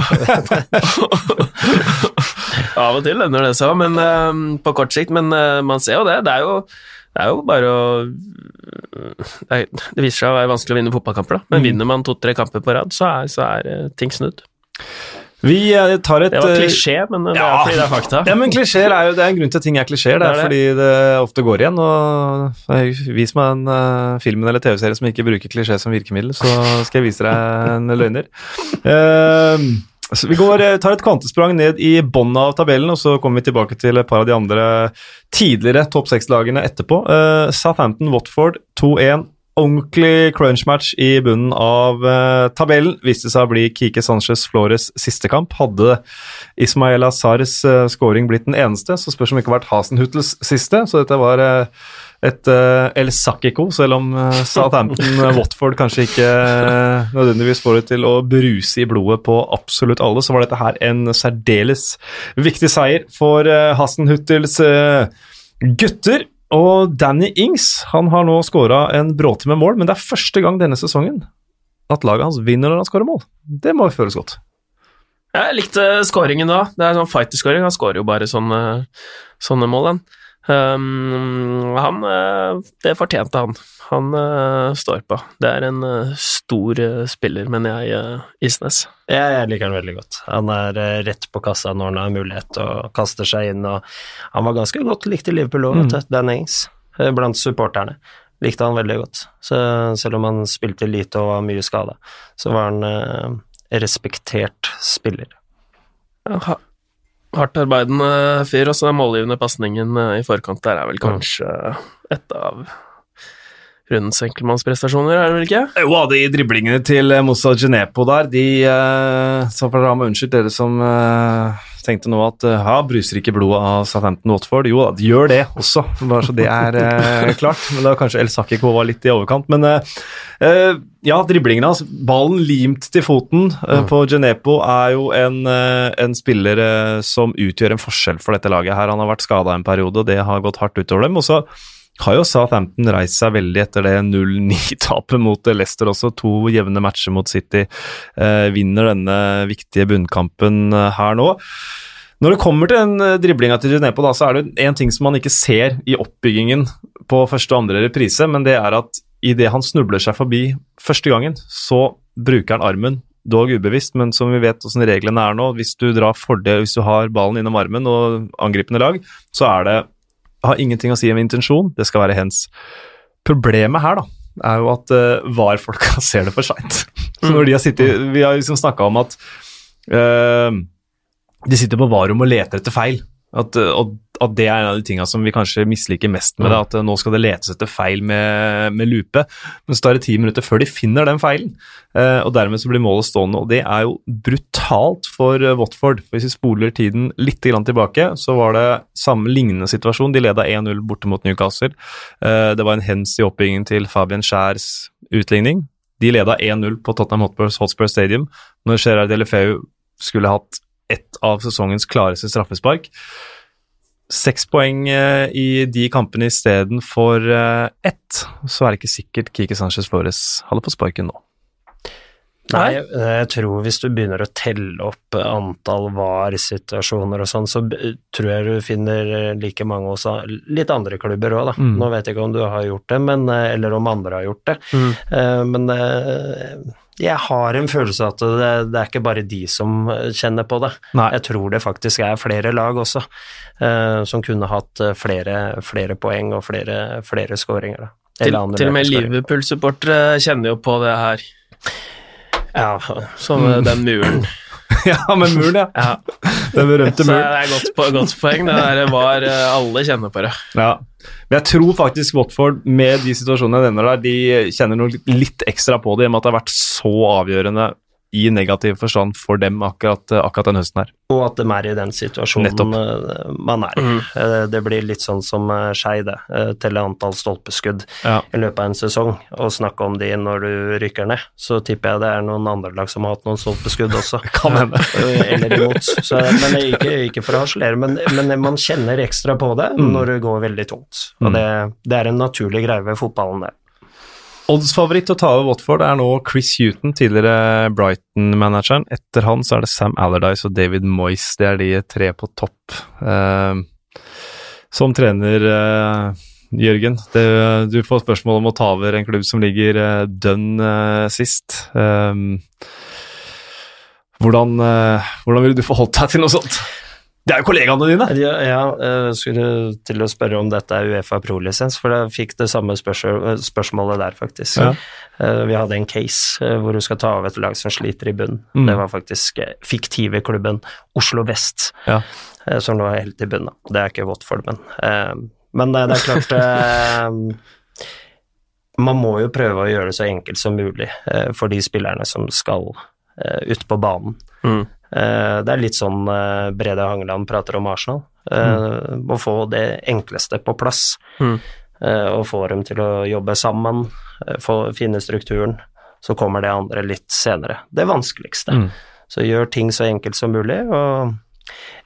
Av og til lønner det seg men eh, på kort sikt. Men eh, man ser jo det. Det er jo, det er jo bare å det, er, det viser seg å være vanskelig å vinne fotballkamper, da. Men Mm. vinner man to-tre kamper på rad, så er, så er eh, ting snudd. Vi eh, tar et Det var eh, klisjé, men det ja. er fordi det er fakta. Ja, men klisjeer er jo det er en grunn til at ting er klisjeer. Det er Det er fordi det ofte går igjen. og Vis meg en uh, film eller TV-serie som ikke bruker klisjé som virkemiddel, så skal jeg vise deg en løgner. Uh, så vi går, eh, tar et kvantesprang ned i bunnen av tabellen, og så kommer vi tilbake til et par av de andre tidligere topp seks-lagene etterpå. Uh, Southampton, Watford 2-1. Ordentlig crunch-match i bunnen av eh, tabellen. Viste seg å bli Kike Sanchez Flores siste kamp. Hadde Ismael Azars uh, scoring blitt den eneste, så spørs om det ikke har vært Hasenhutels siste. Så dette var eh, et El Sakiko, selv om uh, Southampton-Watford kanskje ikke nødvendigvis får det til å bruse i blodet på absolutt alle, så var dette her en særdeles viktig seier for Hasenhutels gutter. Og Danny Ings han har nå skåra en bråte med mål, men det er første gang denne sesongen at laget hans vinner når han skårer mål. Det må føles godt. Jeg likte scoringen da. Det er sånn fighter-scoring. Han skårer jo bare sånne, sånne mål, han. Um, han eh, Det fortjente han. Han uh, står på. Det er en uh, stor uh, spiller, mener jeg, Isnes. jeg, jeg liker han veldig godt. Han er rett på kassa når han har mulighet og kaster seg inn. Og han var ganske godt likt i Liverpool òg, Mm. Dan Ings, blant supporterne. Likte han veldig godt. Så selv om han spilte lite og var mye skada, så var han respektert spiller. Ha- Hardt arbeidende fyr, og så den målgivende pasningen eh, i forkant der er vel kanskje et av rundens enkeltmannsprestasjoner, er det vel ikke? Jo, de driblingene til eh, Moussa Genepo der, de eh, Så får dere som eh, tenkte nå at eh, ja, bruser ikke blodet av Southampton Watford. Jo da, de gjør det også, bare så det er eh, klart. Men da kanskje El Sakiko var litt i overkant. Men eh, eh, ja, driblingene hans. Ballen limt til foten mm. på Genepo er jo en, eh, en spiller eh, som utgjør en forskjell for dette laget. her. Han har vært skada en periode, og det har gått hardt utover dem. og så har jo Southampton reist seg veldig etter det 0-9-tapet mot Leicester også. To jevne matcher mot City. Eh, vinner denne viktige bunnkampen eh, her nå. Når det kommer til den eh, driblinga til Genepo, da, så er det én ting som man ikke ser i oppbyggingen på første og andre reprise, men det er at idet han snubler seg forbi første gangen, så bruker han armen. Dog ubevisst, men som vi vet hvordan reglene er nå, hvis du drar fordel, hvis du har ballen innom armen og angripende lag, så er det har ingenting å si om intensjon, det skal være hens. Problemet her, da, er jo at uh, VAR-folka ser det for seint. Vi har liksom snakka om at uh, de sitter på VAR-rom og leter etter feil. At, eh, og at det er en av de tinga som vi kanskje misliker mest med det, at eh, nå skal det letes etter feil med, med lupe. Men så tar det ti minutter før de finner den feilen, eh, og dermed så blir målet stående. Og det er jo brutalt for eh, Watford. For hvis vi spoler tiden litt tilbake, så var det samme lignende situasjon. De leda 1-0 borte mot Newcastle. Det var en hens i oppbyggingen til Fabian Skjærs utligning. De leda 1-0 på Tottenham Hotspur, Hotspur Stadium når Gerard Delefeu skulle hatt ett av sesongens klareste straffespark. Seks poeng eh, i de kampene istedenfor uh, ett, så er det ikke sikkert Kike Sanchez Flores hadde fått sparken nå. Nei, jeg tror hvis du begynner å telle opp antall VAR-situasjoner og sånn, så tror jeg du finner eh, like mange hos litt andre klubber òg, da. Mm. Nå vet jeg ikke om du har gjort det, men, eh, eller om andre har gjort det. Mm. Eh, Men eh, jeg har en følelse av at det, det er ikke bare de som eh, kjenner på det. Nei. Jeg tror det faktisk er flere lag også uh, som kunne hatt eh, flere, flere poeng og flere, flere skåringer. Til, til og med. Liverpool-supportere kjenner jo på det her. Ja, Som den muren. ja, med muren, ja. Ja. Den berømte muren. det er godt, godt poeng. Det der var eh, Alle kjenner på det. Ja. Men jeg tror faktisk Watford, med de situasjonene jeg nevner der, de kjenner noe litt ekstra på det, i og med at det har vært så avgjørende i negativ forstand for dem akkurat, akkurat den høsten her. Og at de er i den situasjonen Nettopp. eh, man er i. Eh, Det blir litt sånn som eh, Skei, det. Telle antall stolpeskudd Ja. i løpet av en sesong, og snakke om de når du rykker ned. Så tipper jeg det er noen andre lag som har hatt noen stolpeskudd også. Kan hende. Eller imot. Så, men ikke, ikke for å harselere, men, men man kjenner ekstra på det Mm. når det går veldig tungt. Og det, det er en naturlig greie ved fotballen, det. Odds-favoritt å ta over Watford er nå Chris Huton, tidligere Brighton-manageren. Etter han så er det Sam Allardyce og David Moyes. Det er de tre på topp. Uh, som trener, uh, Jørgen, det, du får spørsmål om å ta over en klubb som ligger uh, dønn sist. Hvordan, hvordan ville du forholdt deg til noe sånt? Det er jo kollegaene dine! Ja, ja, jeg skulle til å spørre om dette er Uefa pro-lisens, for jeg fikk det samme spørsmål, spørsmålet der, faktisk. Ja. Eh, vi hadde en case eh, hvor du skal ta av et lag som sliter i bunn. Mm. Det var faktisk eh, fiktive klubben Oslo Vest, ja. som lå helt i bunnen. Det er ikke Watford, men Men det er klart Man må jo prøve å gjøre det så enkelt som mulig for de spillerne som skal ut på banen. Mm. Eh, det er litt sånn eh, Brede Hangeland prater om Arsenal. Mm. Å få det enkleste på plass. Mm. Og få dem til å jobbe sammen, få, finne strukturen. Så kommer det andre litt senere. Det vanskeligste. Mm. Så gjør ting så enkelt som mulig, og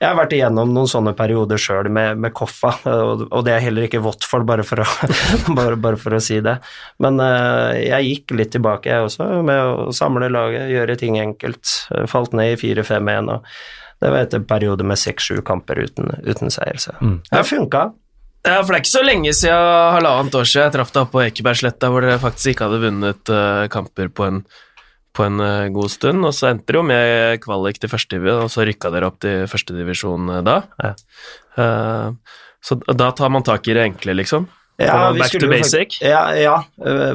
jeg har vært igjennom noen sånne perioder sjøl med, med, Koffa, og det er heller ikke Watford, bare for å, bare, bare for å si det. Men uh, jeg gikk litt tilbake, jeg også, med å samle laget, gjøre ting enkelt. Falt ned i 4-5-1, og det var etter perioder periode med seks-sju kamper uten, uten seier. Så mm. det funka. Ja, for det er ikke så lenge siden, halvannet år siden, jeg traff deg oppe på Ekebergsletta, hvor dere faktisk ikke hadde vunnet uh, kamper på en på en eh, god stund, og så endte det jo med kvalik til førstedivisjon, og så rykka dere opp til førstedivisjon eh, da. Ja. Uh, så da tar man tak i det enkle, liksom? Ja, back to basic? Ja, ja,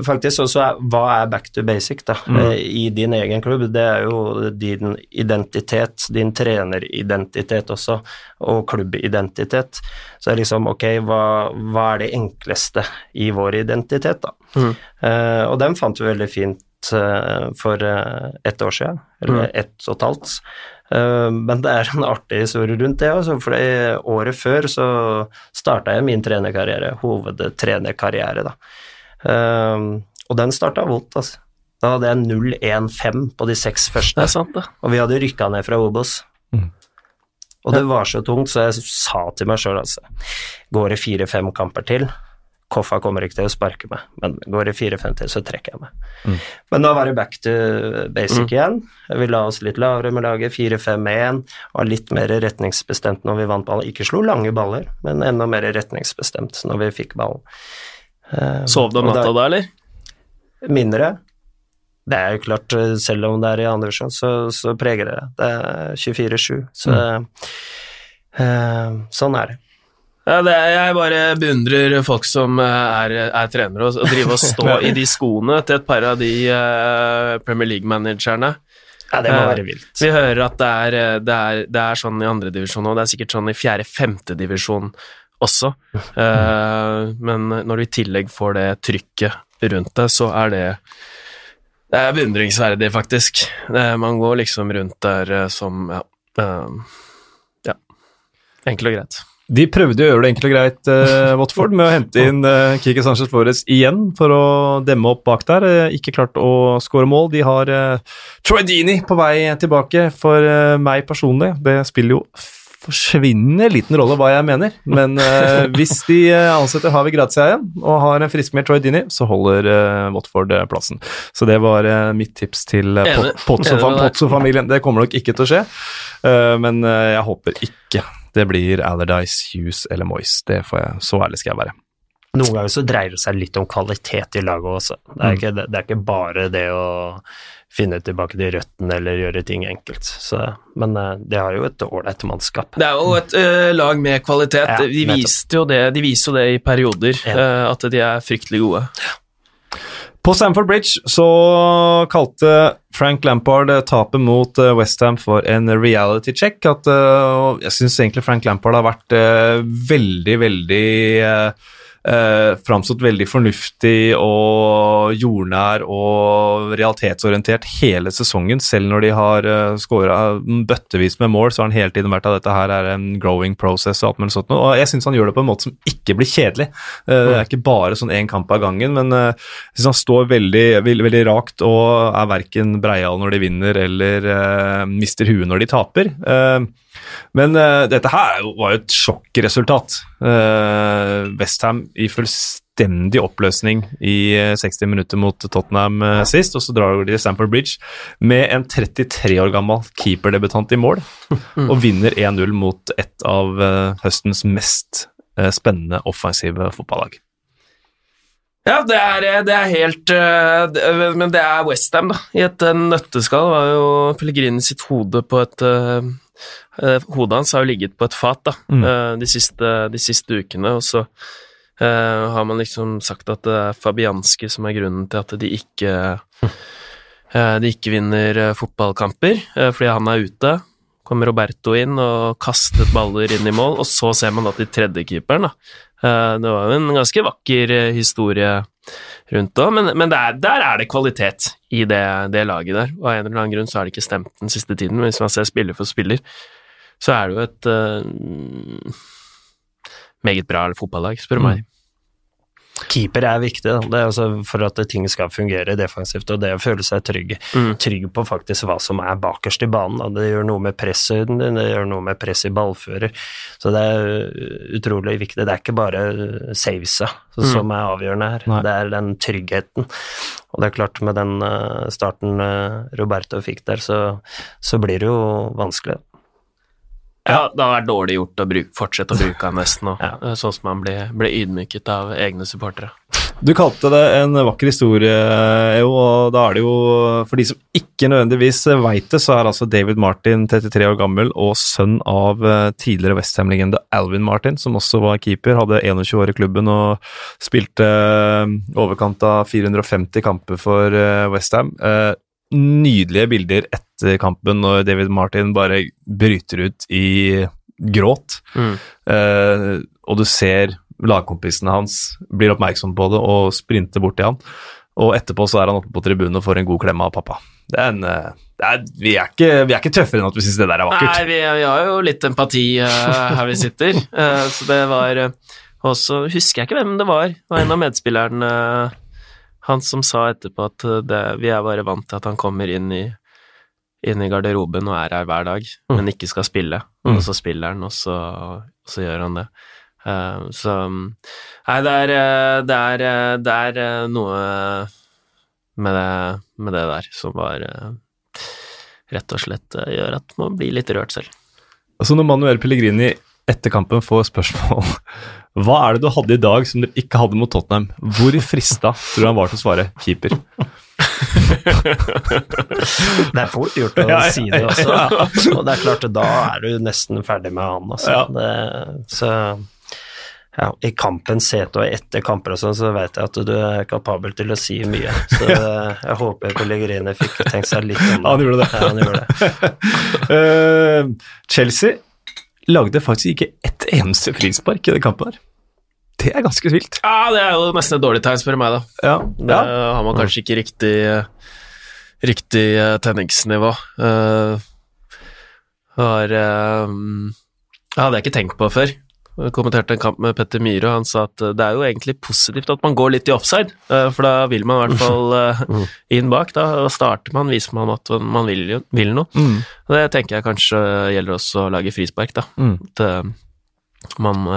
faktisk. Og så hva er back to basic, da? Mm. I din egen klubb. Det er jo din identitet, din treneridentitet også, og klubbidentitet. Så det er liksom, ok, hva, hva er det enkleste i vår identitet, da? Mm. Uh, og den fant vi veldig fint Eh, for eh, ett år siden, eller mm. ett og et halvt. Eh, men det er en artig historie rundt det. Også, for året før så starta jeg min trenerkarriere, hovedtrenerkarriere, da. Og den starta vondt, altså. Da hadde jeg 0-1-5 på de seks første, sant, det. og vi hadde rykka ned fra Obos. Mm. Og det var så tungt, så jeg sa til meg sjøl, altså Går det fire-fem kamper til, Koffa kommer ikke til å sparke meg, men går det 4-5 så trekker jeg meg. Mm. Men da var det back to basic mm. igjen. Vi la oss litt lavere med laget, 4-5-1, var litt mer retningsbestemt når vi vant ballen. Ikke slo lange baller, men enda mer retningsbestemt når vi fikk ballen. Uh, Sov du om natta da, eller? Mindre. Det er jo klart, eh, selv om det er i andre divisjon, så, så, preger det det. er 24-7, så mm. uh, sånn er det. Ja, er, jeg bare beundrer folk som eh, er, er trenere, og, driver og står i de skoene til et par av de uh, Premier League-managerne. Ja, det må uh, være vilt. Vi hører at det er, det er, det er sånn i andredivisjon og det er sikkert sånn i fjerde-femtedivisjon også. Uh, men når du i tillegg får det trykket rundt det, så er det det er beundringsverdig, faktisk. man går liksom rundt der som ja, ja. Enkelt og greit. De prøvde å gjøre det enkelt og greit, uh, Watford, med å hente inn uh, Kike Sanchez Flores igjen for å demme opp bak der. Uh, ikke klart å skåre mål. De har uh, Troy Dini på vei tilbake for meg personlig. Det spiller jo forsvinnende liten rolle hva jeg mener, men hvis de ansetter Havi Grazia igjen og har en friskmeldt Troy Dini, så holder Watford plassen. Så det var mitt tips til Potso-familien. Det kommer nok ikke til å skje, men jeg håper ikke det blir Allardyce, Hughes eller Moyes. Det får jeg, Så ærlig skal jeg være. Noen ganger så dreier det seg litt om kvalitet i laget også. Det er, mm. ikke, det, det er ikke, bare det å finne tilbake til røttene eller gjøre ting enkelt. Så, men det har jo et ålreit mannskap. Det er jo et uh, lag med kvalitet. Ja, de, viste jo det, de viser jo det i perioder, ja. uh, at de er fryktelig gode. Ja. På Stamford Bridge så kalte Frank Lampard tapet mot eh, Westham for en reality check. At, uh, jeg syns egentlig Frank Lampard har vært veldig, veldig eh, framstått veldig fornuftig og jordnær og realitetsorientert hele sesongen. Selv når de har eh, skåra bøttevis med mål, så har han hele tiden vært at dette her er en growing process og alt mulig sånt. Og jeg syns han gjør det på en måte som ikke blir kjedelig. Eh, det er mm. ikke bare sånn én kamp av gangen, men eh, jeg syns han står veldig, veldig, veldig, rakt og er verken breial når de vinner eller eh, mister huet når de taper. Eh, men uh, dette her var jo et sjokkresultat. Uh, Westham i fullstendig oppløsning i uh, 60 minutter mot Tottenham uh, sist, og så drar de til Stamford Bridge med en 33 år gammel keeperdebutant i mål, og vinner 1-0 mot et av eh, høstens mest eh, spennende offensive fotballag. Ja, det er, det er helt eh, det, Men det er Westham, da. I et eh, nøtteskall var jo Pellegrini sitt hode på et eh, eh, Hodet hans har jo ligget på et fat da, Mm. eh, de, siste, de siste ukene, og så uh, har man liksom sagt at det er Fabianski som er grunnen til at de ikke uh, De ikke vinner eh, fotballkamper, uh, fordi han er ute. Kommer Roberto inn og kastet baller inn i mål, og så ser man da til tredjekeeperen, da. Eh, Det var jo en ganske vakker eh, historie rundt òg, men, men der, der er det kvalitet i det, det laget der. Og av en eller annen grunn så har det ikke stemt den siste tiden, men hvis man ser spiller for spiller, så er det jo et uh, meget bra fotballag, spør du meg. Keeper er viktig. Det er altså for at ting skal fungere defensivt, og det å føle seg trygg, Mm. trygg på faktisk hva som er bakerst i banen. Da. Det gjør noe med din, det gjør noe med press i ballfører. Så det er utrolig viktig. Det er ikke bare savesa som er avgjørende her, Nei. det er den tryggheten. Og det er klart, med den uh, starten uh, Roberto fikk der, så, så blir det jo vanskelig. Ja, det har vært dårlig gjort å bruke, fortsette å bruke han nesten òg, Ja. sånn som han ble, ble ydmyket av egne supportere. Du kalte det en vakker historie, EO, og da er det jo For de som ikke nødvendigvis veit det, så er altså David Martin 33 år gammel og sønn av eh, tidligere Westham-legende Alvin Martin, som også var keeper. Hadde 21 år i klubben og spilte eh, overkant av 450 kamper for eh, Westham. Nydelige bilder etter kampen når David Martin bare bryter ut i gråt. Mm. Eh, og du ser lagkompisene hans blir oppmerksom på det og sprinter bort til han. Og etterpå så er han oppe på tribunen og får en god klem av pappa. Det er en, eh, det er, vi, er ikke, vi er ikke tøffere enn at vi syns det der er vakkert. Nei, vi, vi har jo litt empati uh, her vi sitter, uh, så det var uh, Og så husker jeg ikke hvem det var. Det var en av medspillerne, eh, han som sa etterpå at eh, det, vi er bare vant til at han kommer inn i, inn i garderoben og er her hver dag, men ikke skal spille. Mm. Og så spiller han, og så, og så gjør han det. Uh, så Nei, det er, eh, det er, det er noe med det, med det der som var rett og slett gjør at man blir litt rørt selv. Altså når Manuel Pellegrini etter kampen får spørsmål Hva er det du hadde i dag som dere ikke hadde mot Tottenham? Hvor frista tror du han var til å svare keeper? Det er fort gjort å si det også, og det er klart, da er du nesten ferdig med han, altså. Ja. Det, så ja, i kampens sete og etter kamper og sånn, så vet jeg at du er kapabel til å si mye. Så jeg håper Pellegrini fikk tenkt seg litt om Ja, han gjorde det. Ja, han gjorde det. uh, Chelsea lagde faktisk ikke ett eneste frispark i den kampen her. Det er ganske vilt. Ja, det er jo nesten et dårlig tegn, spør du meg, da. Ja, Det har man kanskje ikke riktig, riktig eh, tenningsnivå. Uh, har eh, Det hadde jeg ikke tenkt på før. Jeg kommenterte en kamp med Petter Myhre, og han sa at eh, det er jo egentlig positivt at man går litt i offside, eh, for da vil man i hvert fall eh, inn bak. Da starter man, viser man at man vil, vil noe. Mm. Det tenker jeg kanskje gjelder også å lage frispark, da. Mm. At man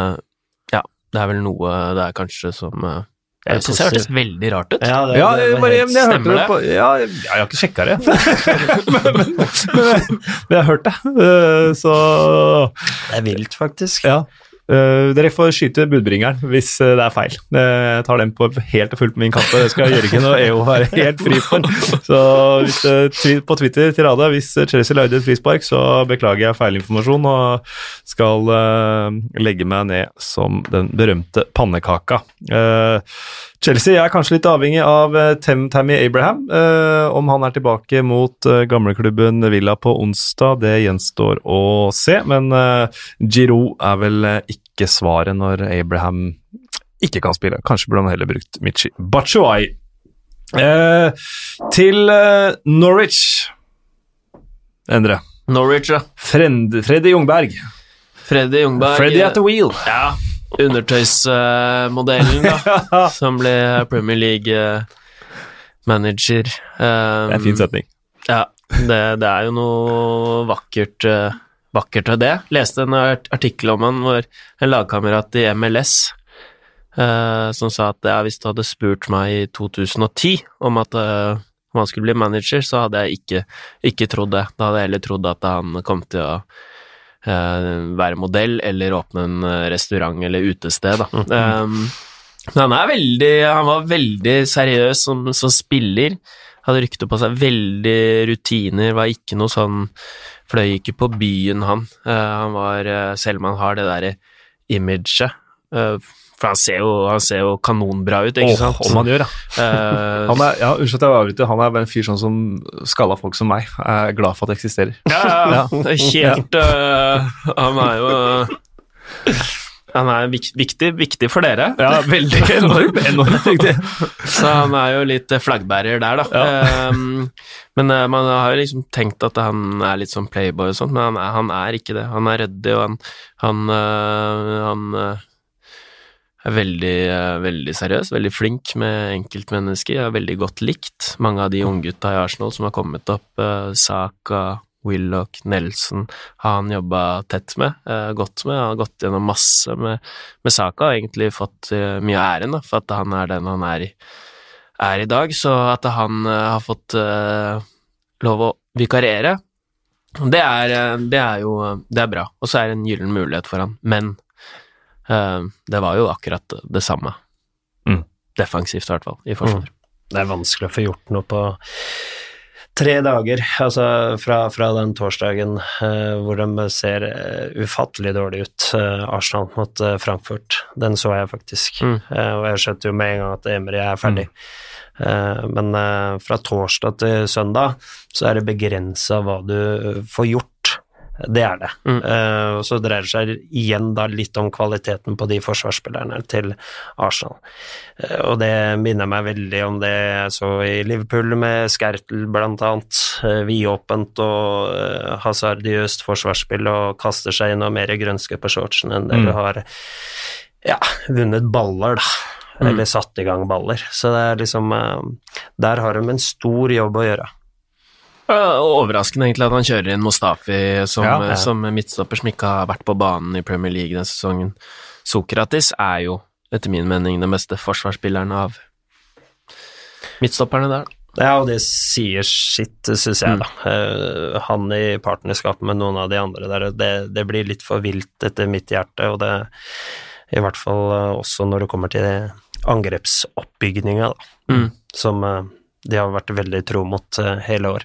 Ja, det er vel noe det er kanskje som Det Jeg syns det hørtes veldig rart ut. Ja, det, Ja, det jeg, var bare, men jeg hørte stemmer det på ja, jeg, jeg har ikke sjekka det, men, men, men, men jeg har hørt det. Så Det er vilt, faktisk. ja. Eh, dere får skyte budbringeren hvis uh, det er feil. Eh, Jeg tar den på helt og fullt på min kappe. Det skal Jørgen og EO være helt fri for. Så hvis, twi- på Twitter til Rada, hvis Chelsea lagde et frispark, så beklager jeg feilinformasjon og skal legge meg ned som den berømte pannekaka. Chelsea er kanskje litt avhengig av eh, Tammy Abraham. Eh, om han er tilbake mot eh, gamleklubben Villa på onsdag, det gjenstår å se. Men Giroud er vel ikke svaret når Abraham ikke kan spille. Kanskje burde han heller brukt Michi Bachuai. Eh, til Norwich. Endre. Norwich, ja. Freddy Jungberg. Freddy Jungberg. Freddy at the wheel. Ja, undertøysmodellen, da, som ble Premier League-manager. Det er en fin setning. Ja, det, det er jo noe vakkert, eh, vakkert ved det. Leste en artikkel om han hvor en lagkamerat i MLS uh, som sa at ja, hvis du hadde spurt meg i 2010 om at uh, om han skulle bli manager, så hadde jeg ikke, ikke trodd det. Da hadde jeg heller trodd at han kom til å eh, være modell eller åpne en eh, restaurant eller utested, da. Um, men han veldig Han var veldig seriøs som, som spiller. Hadde rykte på seg veldig rutiner, var ikke noe sånn Fløy ikke på byen, han. Uh, han var eh, Selv om han har det derre imaget eh, For han ser, jo, han ser jo kanonbra ut, ikke sant? Om han gjør, ja. Eh, Han er, ja, Unnskyld at jeg avbryter, han er en fyr sånn som skalla folk som meg. Jeg er glad for at det eksisterer. Ja, ja, ja. Det er Helt uh, Han er jo uh, Han er viktig, viktig for dere, Ja, veldig enormt, enormt viktig. så han er jo litt flaggbærer der, da. Ehm, men øh, man har jo liksom tenkt at han er litt sånn playboy og sånt, men han er, han er ikke det. Han er ryddig, og han, han, han er veldig, øh, veldig seriøs, veldig flink med enkeltmennesker, Jeg er veldig godt likt. Mange av de unggutta i Arsenal som har kommet opp, øh, Saka, Willoch, Nelson, har han jobba tett med, eh, godt med. Han har gått gjennom masse med, med Saka og egentlig fått eh, mye æren da, for at han er den han er i, er i dag. Så at han eh, har fått eh, lov å vikariere, det er, eh, det er jo det er bra. Og så er det en gyllen mulighet for han. Men eh, det var jo akkurat det samme. Mm. Defensivt, i hvert fall, i forsvar. Det er vanskelig å få gjort noe på tre dager, altså fra, fra den torsdagen eh, hvor de ser eh, ufattelig dårlig ut, eh, Arsenal mot eh, Frankfurt. Den så jeg faktisk, Mm. Eh, og jeg skjønte jo med en gang at Emery er ferdig. Eh, men eh, fra torsdag til søndag så er det begrensa hva du eh, får gjort. Det er det. Mm. Uh, så dreier det seg igjen da litt om kvaliteten på de forsvarsspillerne til Arsenal. Uh, Og det minner meg veldig om det jeg så i Liverpool med Skertel blant annet. Eh, Vidåpent og uh, hasardiøst forsvarsspill og kaster seg inn og mer grønske på shortsen enn det Mm. du har ja, vunnet baller, da. Mm. Eller satt i gang baller. Så det er liksom Der har de en stor jobb å gjøre. Overraskende egentlig at han kjører inn Mustafi som, Ja, ja. som midtstopper som ikke har vært på banen i Premier League denne sesongen. Sokratis er jo, etter min mening, den beste forsvarsspilleren av midtstopperne der. Ja, og det sier sitt, syns jeg, Mm. da. Eh, han i partnerskap med noen av de andre der, det, det blir litt for vilt etter mitt hjerte, og det i hvert fall eh, også når det kommer til angrepsoppbygninga, da, Mm. som eh, de har vært veldig tro mot hele år.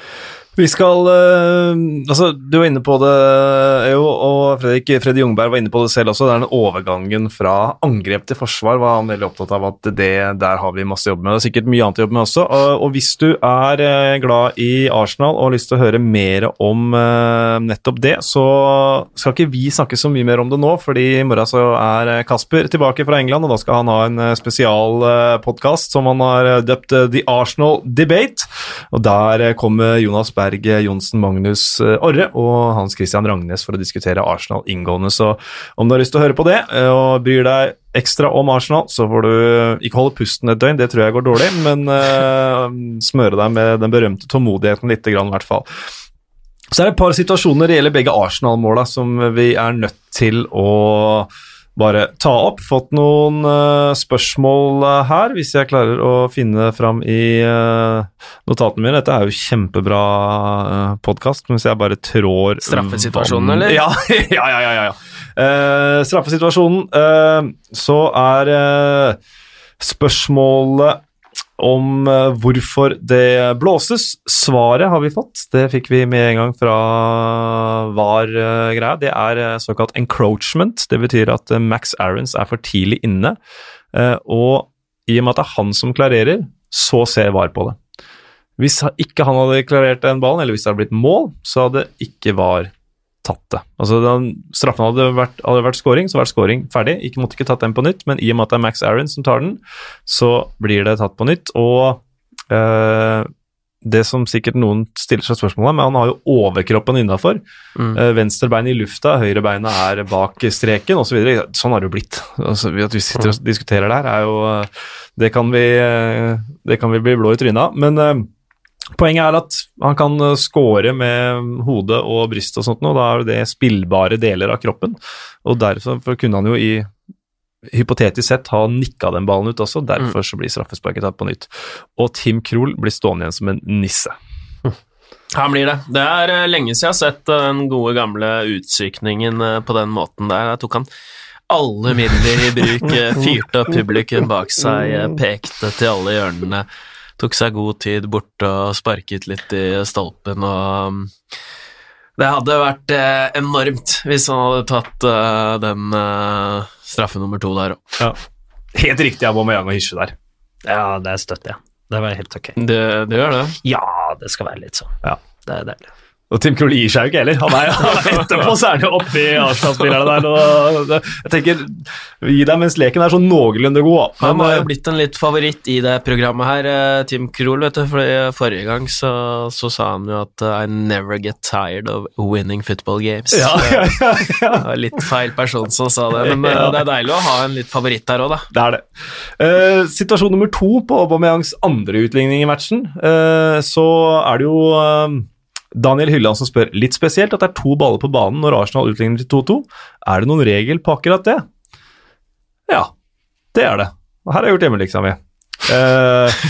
Vi skal uh, Altså, du var inne på det, jo, og Fredrik, Freddy Jungberg var inne på det selv også. Det er den overgangen fra angrep til forsvar var han veldig opptatt av at det, der har vi masse jobb med. Det er sikkert mye annet å jobbe med også. Og, og hvis du er eh, glad i Arsenal og har lyst til å høre mer om uh, nettopp det, så skal ikke vi snakke så mye mer om det nå, fordi i morgen så er Kasper tilbake fra England, og da skal han ha en spesialpodkast som han har døpt The Arsenal Debate. Og der kommer Jonas Berg eh, Johnsen, Magnus eh, Orre og Hans Christian Rangnes for å diskutere Arsenal inngående. Så om du har lyst til å høre på det eh, og bryr deg ekstra om Arsenal, så får du ikke holde pusten et døgn, det tror jeg går dårlig, men uh, smøre deg med den berømte tålmodigheten lite grann, i hvert fall. Så er det et par situasjoner det gjelder begge Arsenal-måla som vi er nødt til å bare ta opp. Fått noen uh, spørsmål uh, her, hvis jeg klarer å finne fram i uh, notatene mine. Dette er jo kjempebra uh, podkast, mens jeg bare trår Straffesituasjonen, eller? Ja, ja, ja. ja, ja. Straffesituasjonen, så er spørsmålet om eh, hvorfor det blåses. Svaret har vi fått. Det fikk vi med en gang fra VAR-greia. Det er eh, såkalt encroachment. Det betyr at eh, Max Aarons er for tidlig inne. eh, Og i og med at det er han som klarerer, så ser VAR på det. Hvis ikke han hadde klarert den ballen, eller hvis det hadde blitt mål, så hadde ikke VAR tatt det. Altså, den straffen hadde vært, hadde vært scoring, så vært scoring ferdig. Ikke måtte ikke tatt den på nytt, men i og med at det er Max Aaron som tar den, så blir det tatt på nytt. Og øh, det som sikkert noen stiller seg spørsmål om, men han har jo overkroppen innafor. Mm. Uh, venstre bein i lufta, høyre beina er bak streken osv. Så sånn har det jo blitt. Altså, at vi sitter og diskuterer der, er jo eh, Det kan vi, eh, det kan vi bli blå i trynet av. Men eh, Poenget er at han kan eh, score med hodet og brystet og sånt, og da er det spillbare deler av kroppen. Og derfor kunne han jo i hypotetisk sett ha nikka den ballen ut også, derfor så blir straffesparket tatt på nytt. Og Tim Krohl blir stående igjen som en nisse. Han blir det. Det er eh, lenge siden jeg har sett eh, den gode gamle utsykningen på den måten der. Jeg tok han alle midler i bruk, fyrte opp publikum bak seg, pekte til alle hjørnene, tok seg god tid borte og sparket litt i stolpen og um, Det hadde vært eh, enormt hvis han hadde tatt eh, den eh, straffe nummer to der òg. Helt riktig Aubameyang og Hische der. Ja, det støtter jeg. Det var helt ok. Det, det gjør det. Ja, det skal være litt sånn. Ja. Det er deilig. Og Tim Krohl gir seg jo ikke heller. Han er, han er etterpå, så er han jo oppi Arsenal-spillerne der. Og jeg tenker, Gi deg mens leken er sånn noenlunde god. Han har jo eh, blitt en litt favoritt i det programmet her, eh, Tim Krohl, vet du. For forrige gang så, så sa han jo at eh, I never get tired of winning football games. ja, ja, ja, ja. Det var litt feil person som sa det, men ja. det er deilig å ha en litt favoritt der òg, da. Det er det. Uh, situasjon nummer to på Aubameyangs andre utligning i matchen, uh, så er det jo eh, Daniel Hylland som spør litt spesielt at det er to baller på banen når Arsenal utligner til 2-2. Er det noen regel på akkurat det? Ja, det er det. Og her har jeg gjort hjemmeleksa mi. Eh,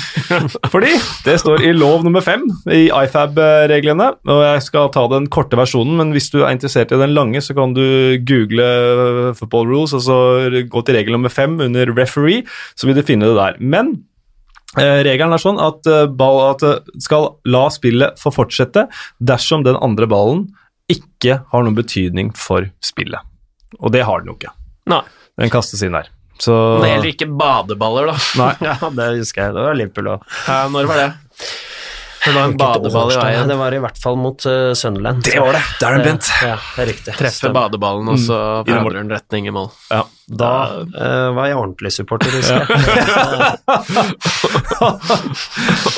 fordi det står i lov nummer fem i IFAB-reglene, og jeg skal ta den korte versjonen, men hvis du er interessert i den lange, så kan du google eh, football rules, og så gå til regel nummer fem under referee, så vil du finne det der. Men regelen er sånn at, eh, ball, at skal la spillet få fortsette dersom den andre ballen ikke har noen betydning for spillet. Og det har den jo ikke. Nei. Den kastes inn der. Så Det gjelder ikke badeballer, da. Nei. Ja, det husker jeg. Det var Liverpool òg. Ja, når var det? Det var en badeball i veien. Det var i hvert fall mot uh, Sunderland. Det var det. Der er den Bent. Ja, det er riktig. Treffer badeballen, og så Mm. Forandrer den retning i mål. Ja. Da eh, var jeg ordentlig supporter, husker jeg.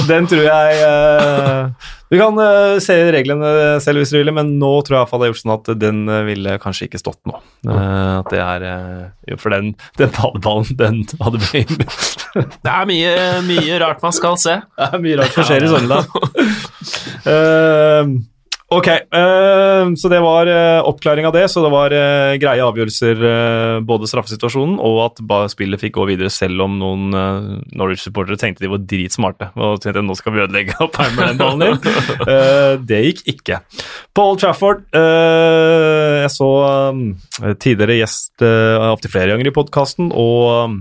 Den tror jeg eh, Du kan eh, se reglene selv hvis du vil, men nå tror jeg i hvert fall det har gjort sånn at den eh, ville kanskje ikke stått nå. Eh, at det er eh, jo, For den, den badeballen, den hadde blitt Det er mye, mye rart man skal se. Det er mye rart som skjer i Sogndal. Eh, ok, uh, så det var uh, oppklaring av det. Så det var uh, greie avgjørelser, både straffesituasjonen og at spillet fikk gå videre, selv om noen Norwich-supportere tenkte de var dritsmarte og tenkte nå skal vi ødelegge og pælme den ballen inn. Det gikk ikke. På Old Trafford Jeg så tidligere gjest opptil flere ganger i podkasten, og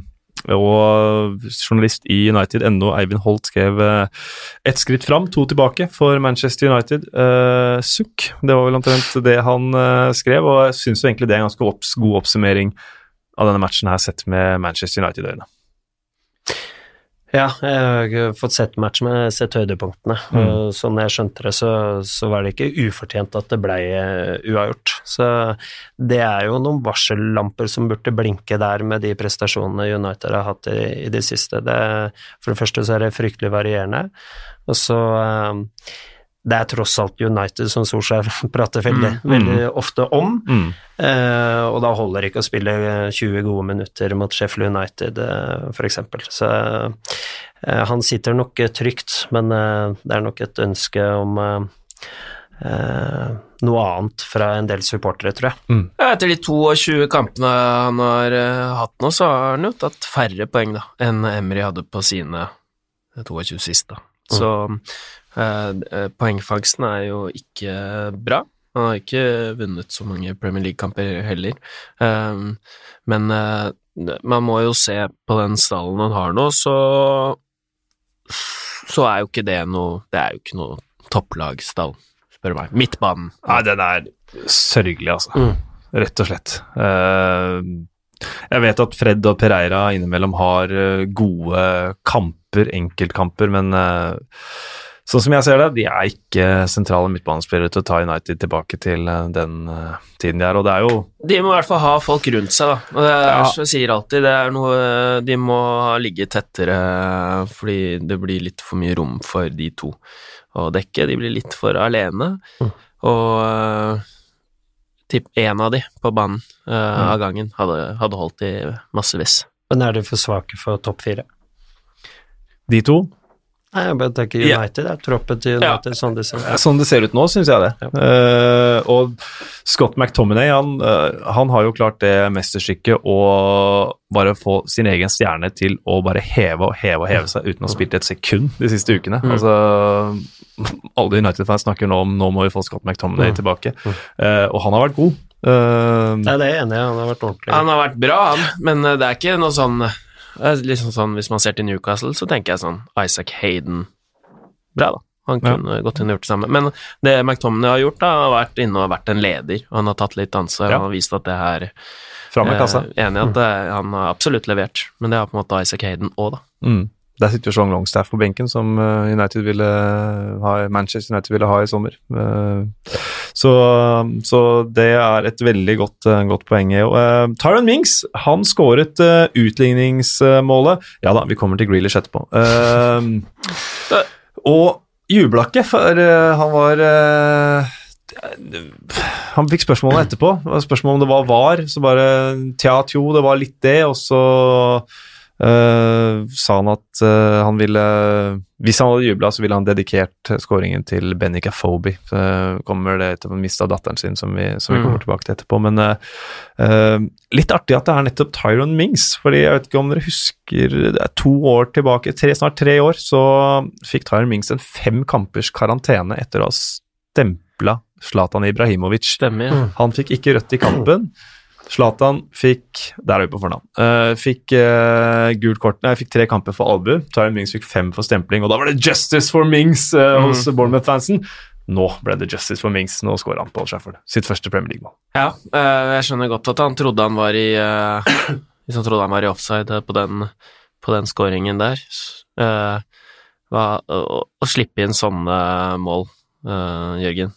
og journalist i United.no, Eivind Holt, skrev eh, ett skritt fram, to tilbake for Manchester United. Eh, sukk. Det var vel omtrent det han eh, skrev, og jeg syns egentlig det er en ganske opps god oppsummering av denne matchen her, sett med Manchester United-øyne. Ja, jeg har ikke fått sett matchen, men jeg har sett høydepunktene. Mm. Og sånn jeg skjønte det, så, så var det ikke ufortjent at det ble eh, uavgjort. Så det er jo noen varsellamper som burde blinke der med de prestasjonene United har hatt i, i det siste. Det, for det første så er det fryktelig varierende, og så eh, det er tross alt United som Solskjær prater veldig, Mm, mm. veldig ofte om. Mm. Eh, og da holder det ikke å spille eh, 20 gode minutter mot Sheffield United, eh, f.eks. Så eh, han sitter nok trygt, men eh, det er nok et ønske om eh, eh, noe annet fra en del supportere, tror jeg. Ja, etter de 22 kampene han har eh, hatt nå, så har han jo tatt færre poeng da, enn Emry hadde på sine 22 siste. Så eh, eh, poengfangsten er jo ikke bra. Han har ikke vunnet så mange Premier League-kamper heller. Um, men eh, man må jo se på den stallen han har nå, så så er jo ikke det noe Det er jo ikke noe topplagstall, spør du meg. Midtbanen. Nei, den er sørgelig, altså. Mm. Rett og slett. Eh, jeg vet at Fred og Pereira innimellom har eh, gode kamper, enkeltkamper, men eh, sånn som jeg ser det, de er ikke sentrale midtbanespillere til å ta United tilbake til eh, den eh, tiden de er, og det er jo De må i hvert fall ha folk rundt seg, da. Og det er, Ja. som jeg sier alltid, det er noe De må ligge tettere fordi det blir litt for mye rom for de to å dekke. De blir litt for alene. Mm. Og uh, tipp én av de på banen eh, av gangen hadde, hadde holdt i massevis. Men er de for svake for topp fire? de to. Nei, jeg bare tenker Ja. United, ja. troppen til United, sånn det ser ut. Sånn det ser ut nå, syns jeg det. Eh, og Scott McTominay han, uh, han har jo klart det mesterstykket å bare få sin egen stjerne til å bare heve og heve og heve seg uten å ha spilt et sekund de siste ukene. Mm. Altså, alle United-fans snakker nå om nå må vi få Scott McTominay Mm. tilbake, uh, og han har vært god. Nei, det er jeg enig i, han har vært ordentlig. Han har vært bra, han, men det er ikke noe sånn liksom sånn, Hvis man ser til Newcastle, så tenker jeg sånn Isaac Hayden Bra, da. Han Ja. gått inn og gjort det samme. Men det McTominay har gjort, da, har vært inne og vært en leder. Og han har tatt litt ansvar Ja. og har vist at det her Fram med kassa. eh, Enig i at det, han har absolutt levert, men det har på en måte Isaac Hayden òg, da. Mm. Der sitter jo Sean Longstaff på benken, som eh, United ville ha, Manchester United ville ha i sommer. Eh, Så, så det er et veldig godt, eh, godt poeng. Uh, Tyron Mings han skåret uh, utligningsmålet. Ja da, vi kommer til Grealish etterpå. Uh, og jubla ikke, for eh, han var eh, han fikk spørsmålet etterpå. Spørsmålet om det var var. Så bare tja, tjo, det var litt det. Og så eh, sa han at eh, han ville Hvis han hadde jubla, så ville han dedikert skåringen til Benny Cafobi. Så kommer det etter å ha mista datteren sin, som vi, som vi Mm. kommer tilbake til etterpå. Men eh, eh, litt artig at det er nettopp Tyron Mings. fordi jeg vet ikke om dere husker Det er to år tilbake, tre, snart tre år, så fikk Tyron Mings en fem kampers karantene etter å ha stempla Zlatan Ibrahimovic. Stemmer, ja. Han fikk ikke rødt i kampen. Zlatan fikk Der er vi på fornavn. Uh, fikk uh, gult kort Nei, fikk tre kamper for albu. Tyron Mings fikk fem for stempling, og da var det justice for Mings eh, hos Bournemouth-fansen. Nå ble det justice for Mings. Nå skårer han på Old Trafford. Sitt første Premier League-mål. Ja, jeg skjønner godt at han trodde han var i Hvis han trodde han var i offside på den, på den scoringen der. Hva, å, å slippe inn sånne mål, Jørgen.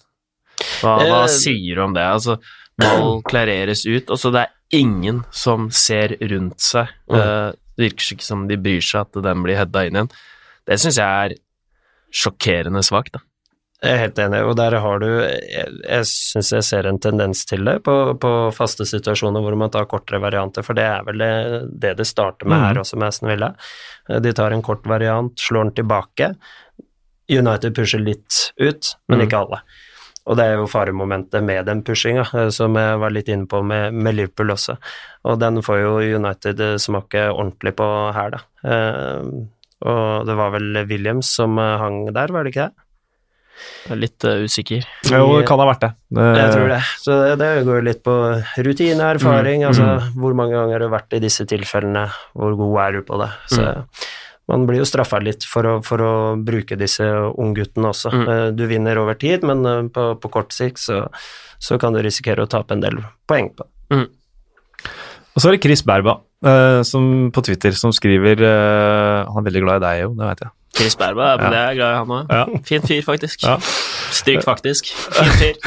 Hva, hva Eh, sier du om det? Altså, mål klareres ut, og så det er ingen som ser rundt seg. Eh, det virker ikke som de bryr seg at den blir heada inn igjen. Det syns jeg er sjokkerende svakt, da. Jeg er helt enig, og der har du Jeg, jeg syns jeg ser en tendens til det på, på faste situasjoner hvor man tar kortere varianter, for det er vel det det, det starter med mm. her også med Aston Villa. Eh, De tar en kort variant, slår den tilbake. United pusher litt ut, men mm. ikke alle. Og det er jo faremomentet med den pushinga, eh, som jeg var litt inne på med, med Liverpool også. Og den får jo United eh, smake ordentlig på her, da. Eh, og det var vel Williams som hang der, var det ikke det? Jeg er litt uh, usikker. Jo, det kan ha vært det. Jeg tror det. Så det, det går litt på rutine, erfaring. Mm, Altså hvor mange ganger har du vært i disse tilfellene, hvor god er du på det? Så Mm. Man blir jo straffa litt for å, for å bruke disse ungguttene også. Mm. Eh, Du vinner over tid, men eh, på, på kort sikt så, så kan du risikere å tape en del poeng på det. Og så er det Chris Berba eh, som, på Twitter som skriver Han er veldig glad i deg, jo, det veit jeg. Chris Berba, men Ja. det er jeg glad i han òg. Ja. Fin fyr, faktisk. Ja. Stryk, faktisk. Fin fyr.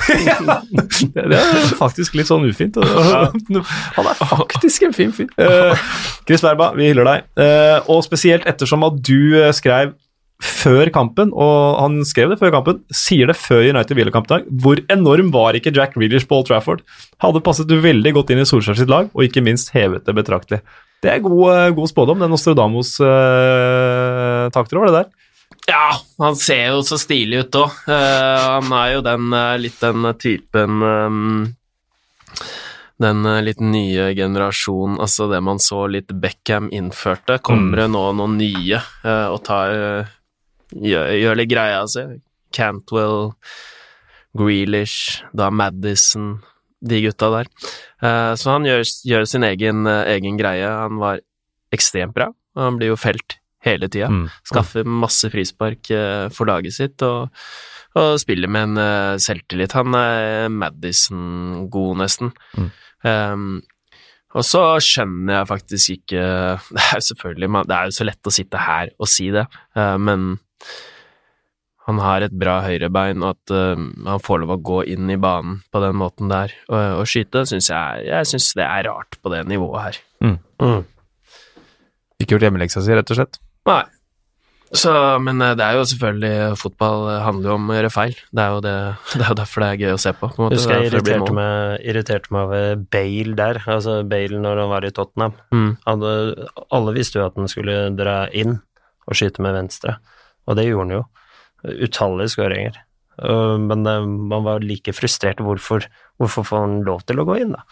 ja, det er faktisk litt sånn ufint. Han er faktisk en fin fyr. Eh, Chris Berba, vi hyller deg. Eh, og spesielt ettersom at du eh, skrev før kampen, og han skrev det før kampen, sier det før United hviler kampdag. Hvor enorm var ikke Jack Reelish på Old Trafford? Hadde passet veldig godt inn i Solskjær sitt lag, og ikke minst hevet det betraktelig. Det er god, god spådom, den Nostradamus uh, takter over det der. Ja, han ser jo så stilig ut òg. han er jo den eh, litt den typen um, Den eh, litt nye generasjon, altså det man så litt Beckham innførte. Kommer det nå noen nye uh, og tar uh, gjør, gjør litt greia si? Cantwell, Grealish, da Madison, de gutta der. Eh, så han gjør, gjør sin egen, eh, egen greie. Han var ekstremt bra, og han blir jo felt hele tida. Mm. Skaffer masse frispark eh, for laget sitt og, og spiller med en eh, selvtillit. Han er Madison-god, nesten. Mm. Um, og så skjønner jeg faktisk ikke Det er jo selvfølgelig Det er jo så lett å sitte her og si det, uh, men han har et bra høyrebein, og at uh, han får lov å gå inn i banen på den måten der og, og skyte, syns jeg Jeg synes det er rart på det nivået her. Mm. Ikke gjort hjemmeleksa si, rett og slett. Nei. Så, men eh, det er jo selvfølgelig Fotball eh, handler jo om å gjøre feil. Det er jo, det, det er jo derfor det er gøy å se på. på måte. Husker jeg irriterte meg, irriterte meg over Bale der, altså Bale når han var i Tottenham. Mm. Hadde, alle visste jo at han skulle dra inn og skyte med venstre, og det gjorde han jo. Utallige skåringer. Uh, men uh, man var like frustrert. Hvorfor, hvorfor får han lov til å gå inn, da?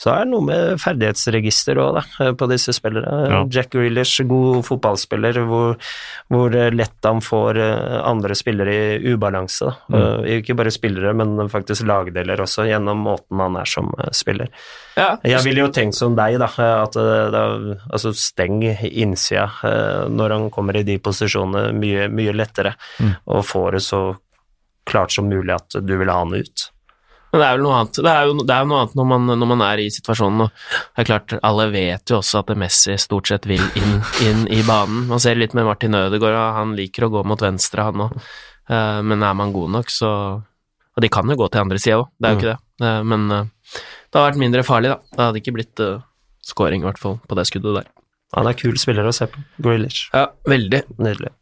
Så er det noe med ferdighetsregister òg, da, uh, på disse spillere. Ja. Jack Grealish, god fotballspiller, hvor, hvor lett han får andre spillere i ubalanse. Da. Uh, ikke bare spillere, men faktisk lagdeler også, gjennom måten han er som spiller. Ja, Jeg ville jo tenkt som deg, da, at da, altså steng innsida når han kommer i de posisjonene mye, mye lettere, og får det så klart som mulig at du vil ha han ut. Men det er vel noe annet. Det er jo det er noe annet når man, når man er i situasjonen. Og det er klart, alle vet jo også at Messi stort sett vil inn, inn i banen. Man ser litt med Martin Ødegaard, og han liker å gå mot venstre, han òg. Men er man god nok, så Og de kan jo gå til andre sida òg, det er jo ikke det. Eh, Men eh, det har vært mindre farlig, da. Det hadde ikke blitt scoring, i hvert fall, på det skuddet der. Han er kul spiller å se på. Grealish. Ja, veldig. Nydelig.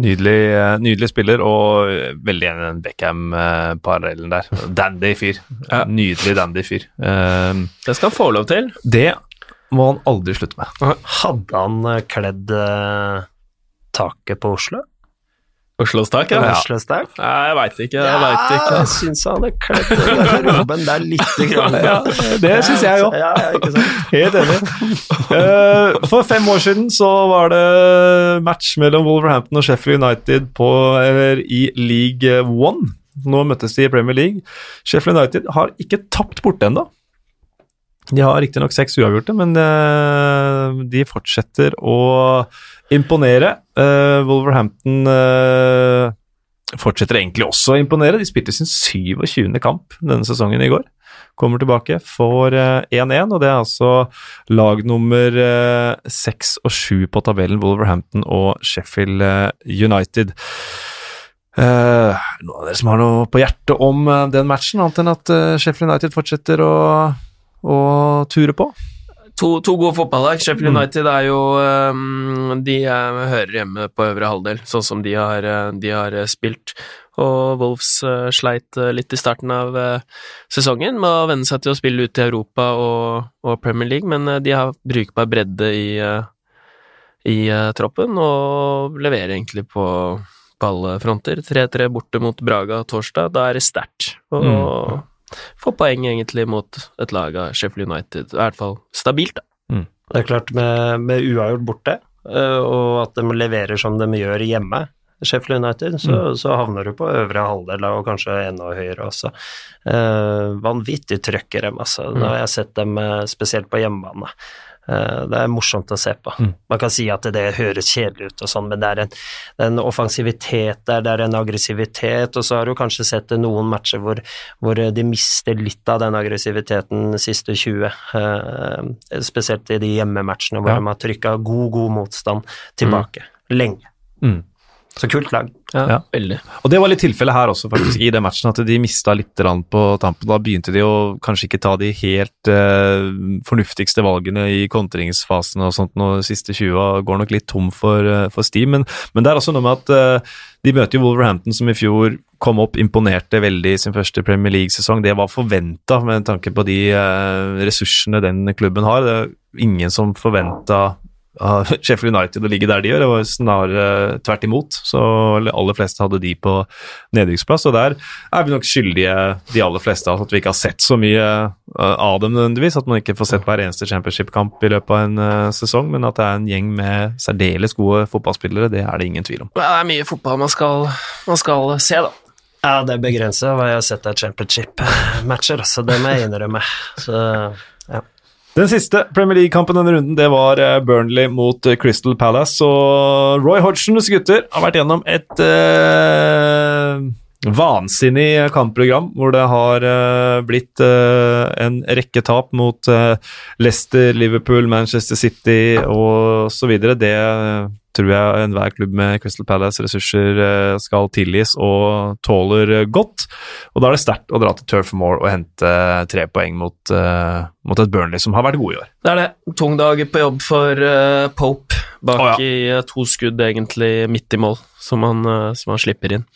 Nydelig, eh, nydelig spiller, og eh, veldig enig i den Beckham-parallellen der. Dandy fyr. Nydelig dandy fyr. Um, Det skal han få lov til. Det må han aldri slutte med. Hadde han eh, kledd taket på Oslo? Oslos tak, ja. Ja. Oslos tak? Nei, jeg veit ikke. Jeg vet ikke. jeg syns han hadde kledd den robben der lite grann. Ja, det syns jeg òg. Ja, ja? Helt enig. Eh, for fem år siden så var det match mellom Wolverhampton og Sheffield United på, eller, i League One. Nå møttes de i Premier League. Sheffield United har ikke tapt borte ennå. De har riktignok seks uavgjorte, men eh, de fortsetter å imponere. Eh, Wolverhampton eh, fortsetter egentlig også å imponere. De spilte sin 27. kamp denne sesongen i går. Kommer tilbake, får eh, 1-1, og det er altså lag nummer eh, 6 og 7 på tabellen, Wolverhampton og Sheffield United. Eh, noen av dere som har noe på hjertet om den matchen, annet enn at Sheffield United fortsetter å, å ture på? To, to gode fotballag. Sheffield Mm. United er jo um, De eh, hører hjemme på øvre halvdel, sånn som de har, eh, de har eh, spilt. Og Wolves sleit litt i starten av sesongen med å venne seg til å spille ut i Europa og, og Premier League, men de har brukbar bredde i, i troppen og leverer egentlig på, på alle fronter. 3-3 borte mot Braga torsdag, da er det sterkt. Og Mm. Får poeng egentlig mot et lag av Sheffield United. I hvert fall stabilt, da. Det er klart, med, med uavgjort borte, eh, og at de leverer som de gjør hjemme, Sheffield United, så, så havner du på øvre halvdel, og kanskje enda høyere også. Eh, vanvittig trøkk i dem, altså. Da har jeg sett dem eh, spesielt på hjemmebane. Eh, det er morsomt å se på. Mm. Man kan si at det høres kjedelig ut og sånn, men det er en, en offensivitet der, det er en aggressivitet, og så har du kanskje sett noen matcher hvor, hvor de mister litt av den aggressiviteten de siste 20, eh, spesielt i de hjemmematchene hvor Ja. de har trykka god, god motstand tilbake. Lenge. Mm. Så kult lag. Ja. Veldig. Og det var litt tilfellet her også, faktisk, i den matchen, at de mista litt på tampen. Da begynte de å kanskje ikke ta de helt eh, fornuftigste valgene i kontringsfasen og sånt, Nå, siste 20 går nok litt tom for, eh, for steam. Men, men det er også noe med at eh, de møter jo Wolverhampton, som i fjor kom opp, imponerte veldig i sin første Premier League-sesong. Det var forventa med tanke på de eh, ressursene den klubben har. Det er ingen som forventa av Sheffield United å ligge der de gjør, det var snarere tvert imot. Så de aller fleste hadde de på nedrykksplass, og der er vi nok skyldige, de aller fleste, av oss, at vi ikke har sett så mye eh, av dem nødvendigvis. At man ikke får sett hver eneste championship-kamp i løpet av en eh, sesong, men at det er en gjeng med særdeles gode fotballspillere, det er det ingen tvil om. Det er mye fotball man skal, man skal se, da. Ja, det er begrensa hva jeg har sett av championship-matcher, så Det må jeg innrømme. Så ja. Den siste Premier League-kampen denne runden, det var eh, Burnley mot eh, Crystal Palace. Og Roy Hodgsons gutter har vært gjennom et eh, vansinnig kampprogram, hvor det har uh, blitt uh, en rekke tap mot uh, Leicester, Liverpool, Manchester City og så videre. Det tror jeg enhver klubb med Crystal Palace ressurser eh, skal tilgis og tåler godt. Og da er det sterkt å dra til Turf Moor og hente tre poeng mot, mot et Burnley som har vært gode i år. Det er det. Tung dag på jobb for Pope bak oh, ja. i to skudd egentlig midt i mål, som han, som han slipper inn.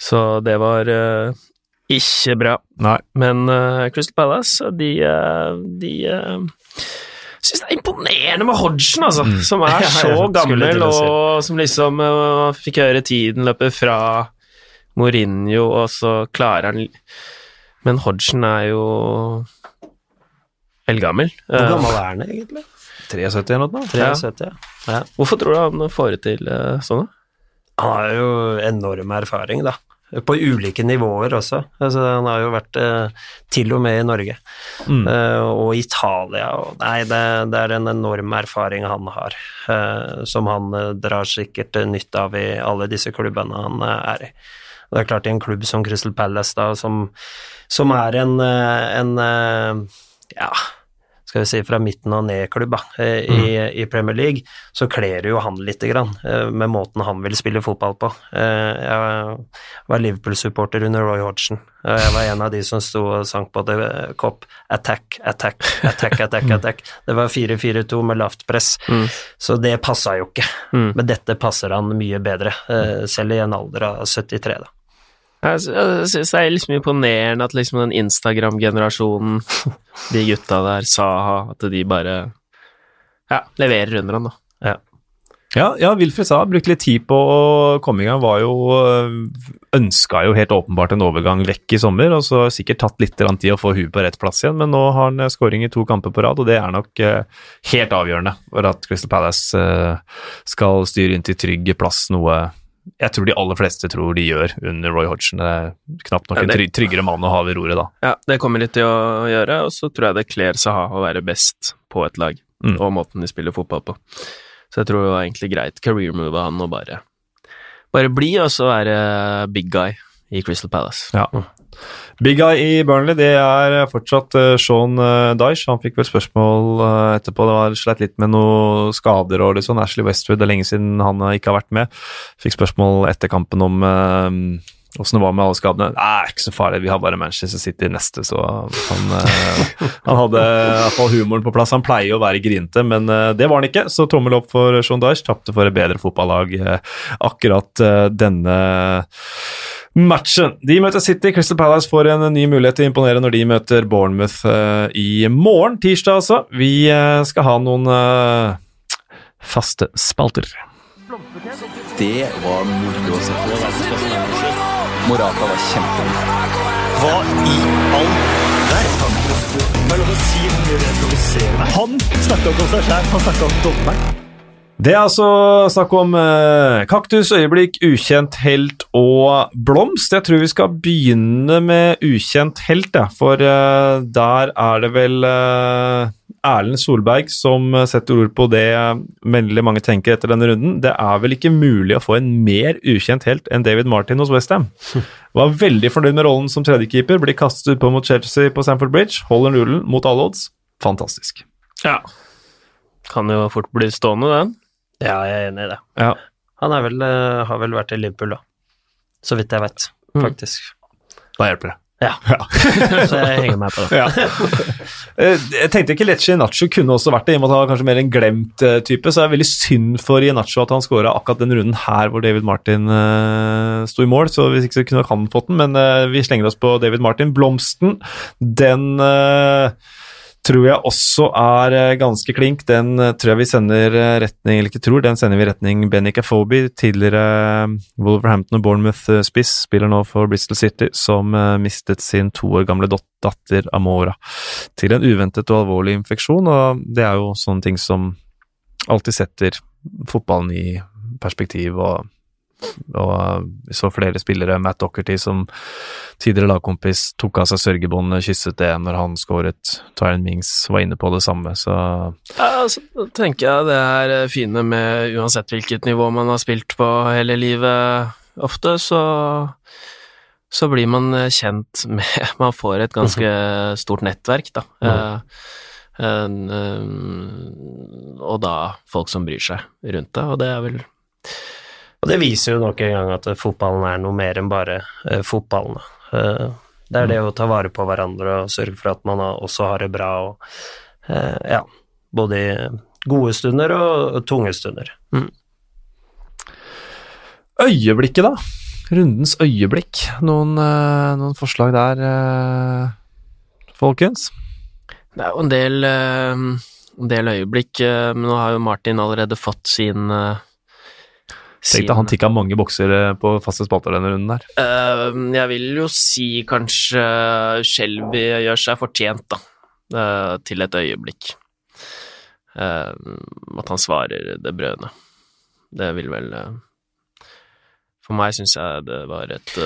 Så det var eh, ikke bra. Nei. Men eh, Crystal Palace, de, eh, de eh, syns det er imponerende med Hodgson, altså, som er Ja, ja, så gammel, si. og som liksom uh, fikk høre tiden løpe fra Mourinho, og så klarer han Men Hodgson er jo eldgammel. Hvor gammel er han egentlig? 73 eller noe? 73, ja. ja. Hvorfor tror du han får det til uh, sånn, da? Han har jo enorm erfaring, da. På ulike nivåer også. Altså, han har jo vært eh, til og med i Norge. Mm. Eh, og Italia og Nei, det, det er en enorm erfaring han har, eh, som han eh, drar sikkert nytt nytte av i alle disse klubbene han er i. Det er klart, i en klubb som Crystal Palace, da, som, som er en, en ja, skal vi si fra midten og ned-klubb da, eh, i, i Premier League, så kler det jo han lite grann, eh, med måten han vil spille fotball på. Eh, Jeg var Liverpool-supporter under Roy Hodgson, og jeg var en av de som sto og sang på The Cop Attack, attack, attack, attack, attack. Det var 4-4-2 med lavt press, Mm. så det passa jo ikke. Mm. Men dette passer han mye bedre, eh, selv i en alder av 73, da. Jeg sy- jeg syns det er liksom imponerende at liksom den Instagram-generasjonen, de gutta der, Saha, at de bare ja, leverer under han, da. Ja, ja Wilfred Saha brukte litt tid på å komme i gang. Var jo Ønska jo helt åpenbart en overgang vekk i sommer, og så har sikkert tatt litt tid å få huet på rett plass igjen, men nå har han skåring scoring i to kamper på rad, og det er nok eh, helt avgjørende for at Crystal Palace skal styre inn til trygg plass, noe jeg tror de aller fleste tror de gjør under Roy Hodgson. Det er knapt nok en tryggere mann å ha ved roret da. Ja, det kommer de til å gjøre, og så tror jeg det kler Saha å være best på et lag, Mm. og måten de spiller fotball på. Så jeg tror det var egentlig greit career move av han å bare, bare bli, og så være big guy i Crystal Palace. Ja. Big guy i Burnley, det er fortsatt uh, Sean uh, Dyche. Han fikk vel spørsmål eh, etterpå. Det var slett litt med noen skader og litt sånn. Ashley Westwood, det er lenge siden han eh, ikke har vært med. Fikk spørsmål etter kampen om åssen det var med alle skadene. Nei, ikke så farlig, vi har bare Manchester City neste, så han, eh, han hadde i hvert fall humoren på plass. Han pleier å være grinete, men eh, det var han ikke, så tommel opp for Sean Dyche. Tapte for et bedre fotballag eh, akkurat eh, denne matchen. De møter City. Crystal Palace får en ny mulighet til å imponere når de møter Bournemouth eh, i morgen, tirsdag altså. Vi eh, skal ha noen eh, faste spalter. Det var moro å se på. Morata var kjempegod. Hva i all verden? Er. Han snakka ikke om seg sjæl, han snakka om dommeren. Det er altså snakk om eh, kaktus, øyeblikk, ukjent helt og blomst. Jeg tror vi skal begynne med ukjent helt, ja. for eh, der er det vel eh, Erlend Solberg som setter ord på det eh, veldig mange tenker etter denne runden. Det er vel ikke mulig å få en mer ukjent helt enn David Martin hos Westham. Var veldig fornøyd med rollen som tredjekeeper, blir kastet ut på mot Chelsea på Stamford Bridge, holder nullen mot alle odds. Fantastisk. Ja. Kan jo fort bli stående, den. Ja, jeg er enig i det. Ja. Han er vel, eh, har vel vært i Liverpool, da. Så vidt jeg vet, Mm. faktisk. Da hjelper det. Ja. Så jeg henger meg på det. Ja. Eh, jeg tenkte ikke Lecce Inacho kunne også vært det, i og med at han var kanskje mer en glemt eh, type. Så det er veldig synd for Inacho at han skåra akkurat den runden her hvor David Martin uh, sto i mål. Så hvis ikke så kunne han fått den, men uh, vi slenger oss på David Martin. Blomsten, den eh, tror jeg også er eh, ganske klink. Den eh, tror jeg vi sender eh, retning Eller ikke tror, den sender vi retning Benny Cafobi, tidligere Wolverhampton og Bournemouth-spiss. Spiller nå for Bristol City, som mistet sin to år gamle datter Amora til en uventet og alvorlig infeksjon. Og det er jo sånne ting som alltid setter fotballen i perspektiv. og og vi så flere spillere, Matt Docherty som tidligere lagkompis, tok av seg sørgebåndet, kysset det når han skåret. Tyron Mings var inne på det samme, så Ja, altså, tenker jeg det er eh, fine med uansett hvilket nivå man har spilt på hele livet. Ofte så, så blir man eh, kjent med Man får et ganske stort nettverk, da. Eh, en, eh, og da folk som bryr seg rundt det, og det er vel Og det viser jo nok en gang at fotballen er noe mer enn bare eh, fotballen. Eh, det er det å ta vare på hverandre og sørge for at man også har det bra, og, eh, ja, både i gode stunder og tunge stunder. Øyeblikket, da. Rundens øyeblikk. Noen, noen forslag der, folkens? Det er jo en del en del øyeblikk, men nå har jo Martin allerede fått sin Tenk deg, han tikka mange bokser eh, på faste spalter denne runden der. Uh, jeg vil jo si kanskje Shelby gjør seg fortjent, da, uh, til et øyeblikk. Uh, at han svarer det brødene. Det vil vel For meg syns jeg det var et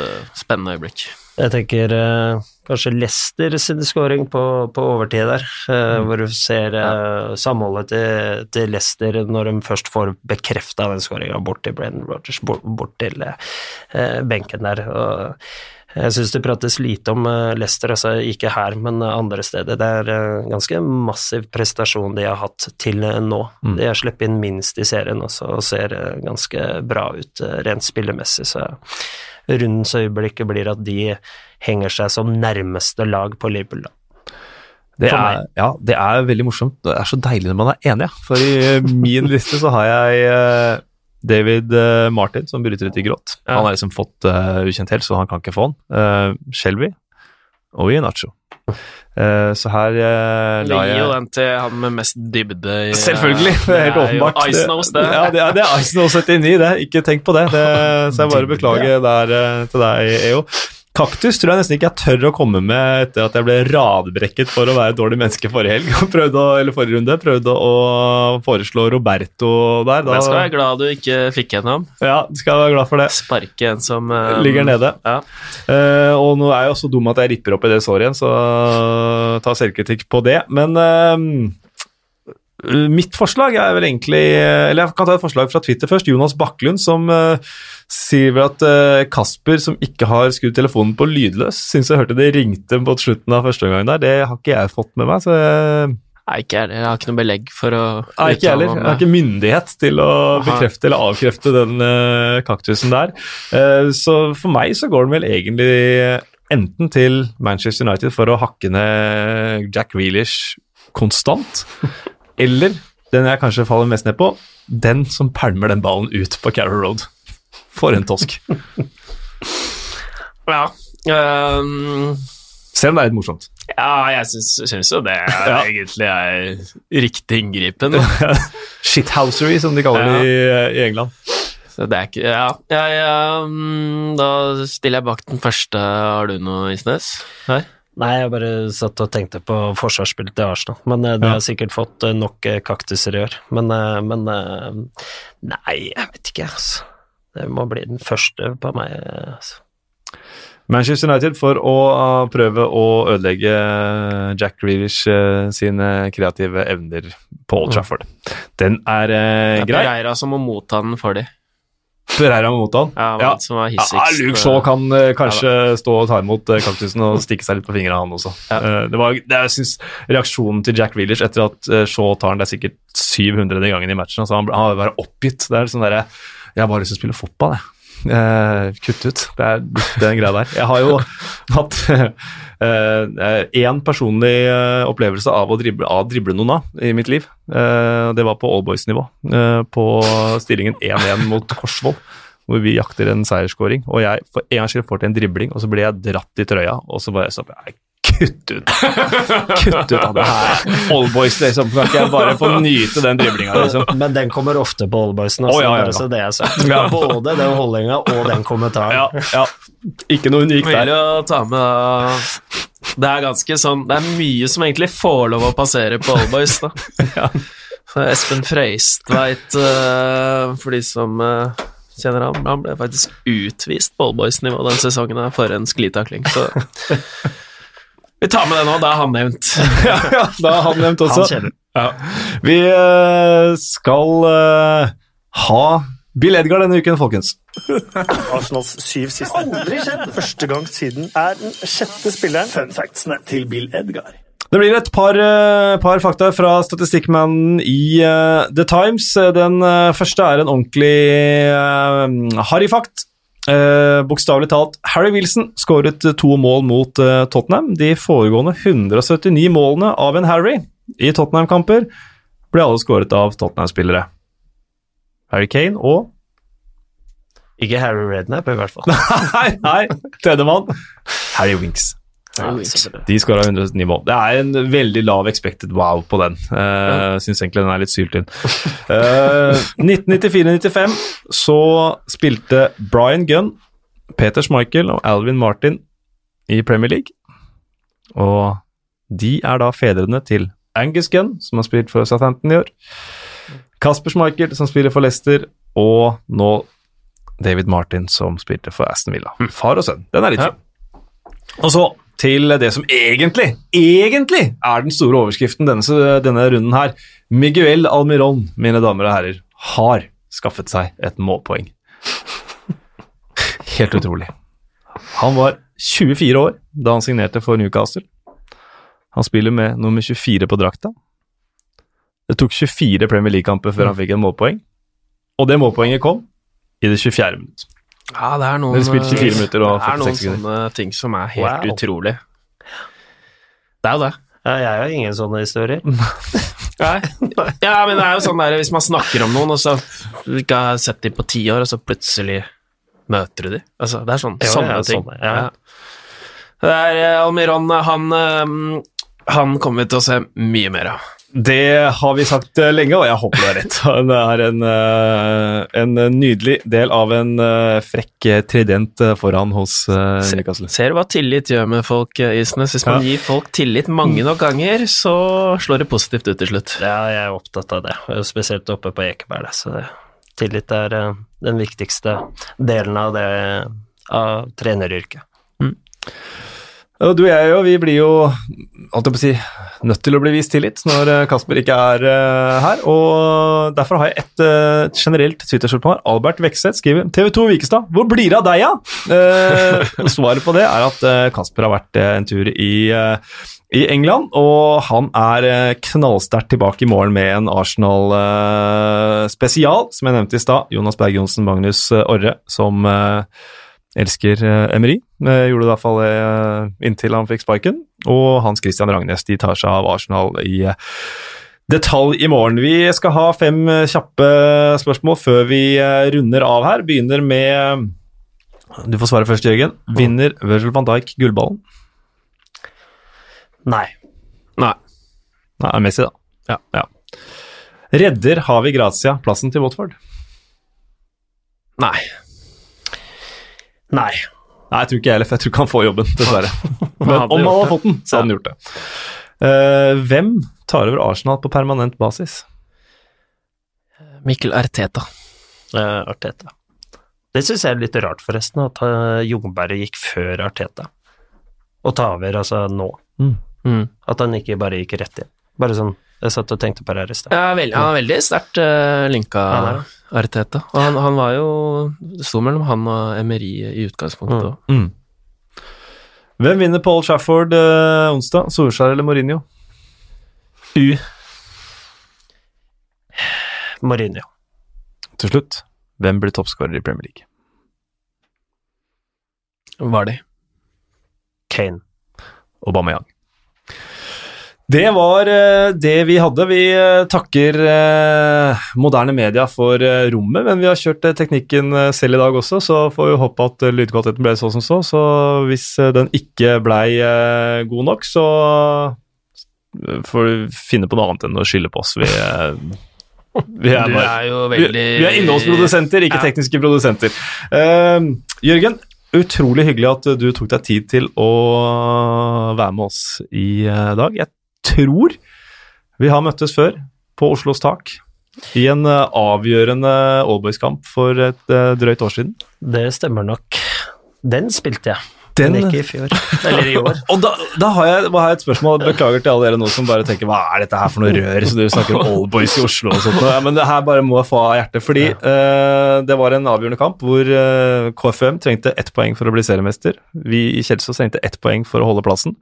spennende øyeblikk. Jeg tenker eh, kanskje Leicester sin scoring på, på overtid der, eh, hvor du ser eh, samholdet til, til Leicester når de først får bekrefta den scoringa bort til Brennan Rogers, bort, bort til eh, benken der. Og jeg syns det prates lite om Leicester, altså ikke her, men andre steder. Det er ganske massiv prestasjon de har hatt til nå. Mm. De har sluppet inn minst i serien også, og ser ganske bra ut rent spillemessig, så rundens øyeblikk blir at de henger seg som nærmeste lag på Liverpool. Da. Det er, ja, det er veldig morsomt. Det er så deilig når man er enig, ja. For i min liste så har jeg eh, David eh, Martin som bryter ut i grått. Ja. Han har liksom fått uh, ukjent helt, så han kan ikke få han. Uh, Shelby og Ianacho. Uh, så her uh, Vi la jeg jeg jo den til han med mest dybde. i- Selvfølgelig, det er helt åpenbart. jo Ice det. Ja, det er, det er Ice Nose 79, det. Ikke tenk på det. det så jeg bare beklager der eh, til deg, EO. Kaktus tror jeg nesten ikke jeg tør å komme med etter at jeg ble radbrekket for å være et dårlig menneske forrige helg. Prøvde å, eller forrige runde. Prøvde å foreslå Roberto der. Da, Jeg skal være glad du ikke fikk gjennom. Ja, skal være glad for det. Sparke en som eh, Ligger nede. Ja. Uh, og nå er jeg også dum at jeg ripper opp i det såret igjen, så ta selvkritikk på det. Men eh, mitt forslag er vel egentlig Eller jeg kan ta et forslag fra Twitter først. Jonas Bakklund som uh, sier at uh, Kasper, som ikke har skrudd telefonen på lydløs, syns jeg hørte det ringte på slutten av første omgang der. Det har ikke jeg fått med meg. så jeg Nei, ikke jeg. Jeg har ikke noe belegg for å Nei, ikke heller. Jeg har ikke myndighet til å bekrefte eller avkrefte den uh, kaktusen der. Eh, så for meg så går den vel egentlig enten til Manchester United for å hakke ned Jack Reelish konstant, eller den jeg kanskje faller mest ned på, den som pælmer den ballen ut på Carrow Road. For en tosk. Ja. Um, Selv om det er litt morsomt. ja, jeg syns, jo det Ja. egentlig er riktig inngripen. Shithousery, som de kaller det i, i England. Så det er ikke Ja, jeg, um, da stiller jeg bak den første. Har du noe, Isnes? Her? Nei, jeg bare satt og tenkte på forsvarsspillet til Arsenal, men eh, det Ja. har sikkert fått eh, nok eh, kaktuser i år. Men, eh, men eh, Nei, jeg vet ikke, altså. Det må bli den første på meg. eh, Altså. Manchester United for å prøve å ødelegge Jack Grealish sine kreative evner på Old Trafford. Den er grei Det er. Pereira som må motta den for de. Pereira mot han. Ja, Ja. som var Ja. Luke Shaw kan uh, kanskje stå og ta imot uh, kaktusen og stikke seg litt på fingrene, han også. Ja. Uh, det var, det, jeg synes Reaksjonen til Jack Reelish etter at Shaw tar den, det er sikkert 700. gangen i matchen. Altså, han, han var bare oppgitt. Det er sånn derre Jeg har bare lyst til å spille fotball, jeg. Eh, kutt ut. Det er den greia der. Jeg har jo hatt én personlig eh, opplevelse av å drible, av drible noen av i mitt liv. Eh, det var på Allboys-nivå. eh, på stillingen 1-1 mot Korsvoll, hvor vi jakter en seierskåring. Og jeg for en gangs skyld får til en dribling, og så blir jeg dratt i trøya, og så bare så, nei, Kutt ut! Kutt ut av det her. Oldboys, liksom. Kan ikke jeg bare få nyte den driblinga, liksom? Men den kommer ofte på Oldboysen, altså, Å, ja, ja, ja. det er sagt. Både den holdninga og den kommentaren. Ja, ja. Ikke noe unikt Vil der. jo ta med Det er ganske sånn Det er mye som egentlig får lov å passere på oldboys, da. Ja. Espen Freistveit, uh, for de som eh, kjenner ham, han ble faktisk utvist på oldboys-nivå den sesongen her for en sklitakling, så Vi tar med det nå, da er han nevnt. ja, ja, da er han nevnt også. Han. Ja. Vi eh, skal uh, ha Bill Edgar denne uken, folkens. Arsenals syv siste. Aldri skjedd! Første gang siden er den sjette spilleren. Fun factsene til Bill Edgar. Det blir et par, eh, par fakta fra statistikkmannen i uh, The Times. Den uh, første er en ordentlig uh, harryfakt. Uh, Bokstavelig talt, Harry Wilson skåret to mål mot uh, Tottenham. De foregående 179 målene av en Harry i Tottenham-kamper ble alle skåret av Tottenham-spillere. Harry Kane og Ikke Harry Rednap, i hvert fall. Nei, nei, tredjemann. Harry Winks. De skåra 109 mål. Det er en veldig lav expected wow på den. Uh, Syns egentlig den er litt syltynn. Uh, 1994-95 så spilte Brian Gunn, Peter Schmeichel og Alvin Martin i Premier League. Og de er da fedrene til Angus Gunn, som har spilt for Southampton i år. Kasper Schmeichel, som spiller for Leicester, og nå David Martin, som spilte for Aston Villa. Far og sønn. Den er litt fin. Og så til det som egentlig, egentlig er den store overskriften denne, denne runden her. Miguel Almiron, mine damer og herrer, har skaffet seg et målpoeng. Helt utrolig. Han var 24 år da han signerte for Newcastle. Han spiller med nummer 24 på drakta. Det tok 24 Premier League-kamper før han fikk en målpoeng, og det målpoenget kom i det 24. minutt. Ja, det er noen, Dere spilte 24 minutter og det er noen sånne ting som er helt Wow. utrolig. Det er jo det. Ja, jeg har ingen sånne historier. Nei. Ja, men det er jo sånn der hvis man snakker om noen, og så ikke har sett dem på ti år, og så plutselig møter du dem. Altså, det er sånn, Jo, sånne ja, ting. sånne, ja. Det er eh, Almiron, han, eh, han kommer vi til å se mye mer av. Det har vi sagt eh, lenge, og jeg håper du har rett. Det er en, eh, en nydelig del av en eh, frekk eh, trident eh, foran hos eh, Newcastle. Ser du hva tillit gjør med folk, eh, Isnes? Hvis man Ja. gir folk tillit mange nok ganger, så slår det positivt ut til slutt. Ja, jeg er opptatt av det, spesielt oppe på Ekeberg. Så tillit er eh, den viktigste delen av det av treneryrket. Og du og jeg jo, vi blir jo holdt jeg på si, nødt til å bli vist tillit når eh, Kasper ikke er uh, her. og Derfor har jeg et uh, generelt Twitter-spørsmål. Albert Vekseth skriver TV 2 Vikestad, hvor blir det av deg, ja? Uh, svaret på det er at Kasper har vært en tur i, i England, og han er knallsterkt tilbake i morgen med en Arsenal-spesial, som jeg nevnte i stad. Jonas Berg Johnsen, Magnus Orre, som elsker eh, Emery. Eh, gjorde det i hvert fall eh, inntil han fikk sparken. Og Hans Christian Rangnes de tar seg av Arsenal i detalj i morgen. Vi skal ha fem kjappe spørsmål før vi runder av her. Begynner med Du får svare først, Jørgen. Vinner Virgil van Dijk gullballen? Nei. Nei. Nei, Messi, da. Ja. Redder Havi Grazia plassen til Watford? Nei. Nei. Nei, jeg tror ikke jeg heller, for jeg tror ikke han får jobben, dessverre. Men om han hadde fått den, så hadde han gjort det. Uh, hvem tar over Arsenal på permanent basis? Mikkel Arteta. Uh, Arteta. Det syns jeg er litt rart, forresten, at uh, Jungberg gikk før Arteta. Og ta over altså nå. Mm. At han ikke bare gikk rett inn. Bare sånn Jeg satt og tenkte på det her i stad. Ja, vel, han er veldig sterkt uh, linka, er Arteta. Og han, han var jo Det sto mellom han og Emery i utgangspunktet òg. Mm. Hvem vinner Paul Shafford eh, onsdag? Solskjær eller Mourinho? U. Mourinho. Til slutt, hvem blir toppskårer i Premier League? Var de. Kane. Aubameyang. Det var eh, det vi hadde. Vi eh, takker eh, moderne media for rommet, men vi har kjørt teknikken selv i dag også, så får vi håpe at lydkvaliteten ble så som så. Så hvis den ikke blei god nok, så får du finne på noe annet enn å skylde på oss. Vi, vi er bare er jo veldig vi er innholdsprodusenter, ikke tekniske produsenter. Uh, Jørgen, utrolig hyggelig at du tok deg tid til å være med oss i dag. Jeg tror vi har møttes før på Oslos tak i en eh, avgjørende Allboys-kamp for et eh, drøyt år siden. Det stemmer nok. Den spilte jeg, Den, men ikke i fjor. Eller i år. og da, da har jeg, har jeg et spørsmål. Beklager til alle dere nå som bare tenker hva er dette her for noe rør? Så dere snakker om Allboys i Oslo og sånt. Ja, men det her bare må jeg få av hjertet. Fordi eh, det var en avgjørende kamp hvor uh, KFM trengte ett poeng for å bli seriemester. Vi i Kjelsås trengte ett poeng for å holde plassen.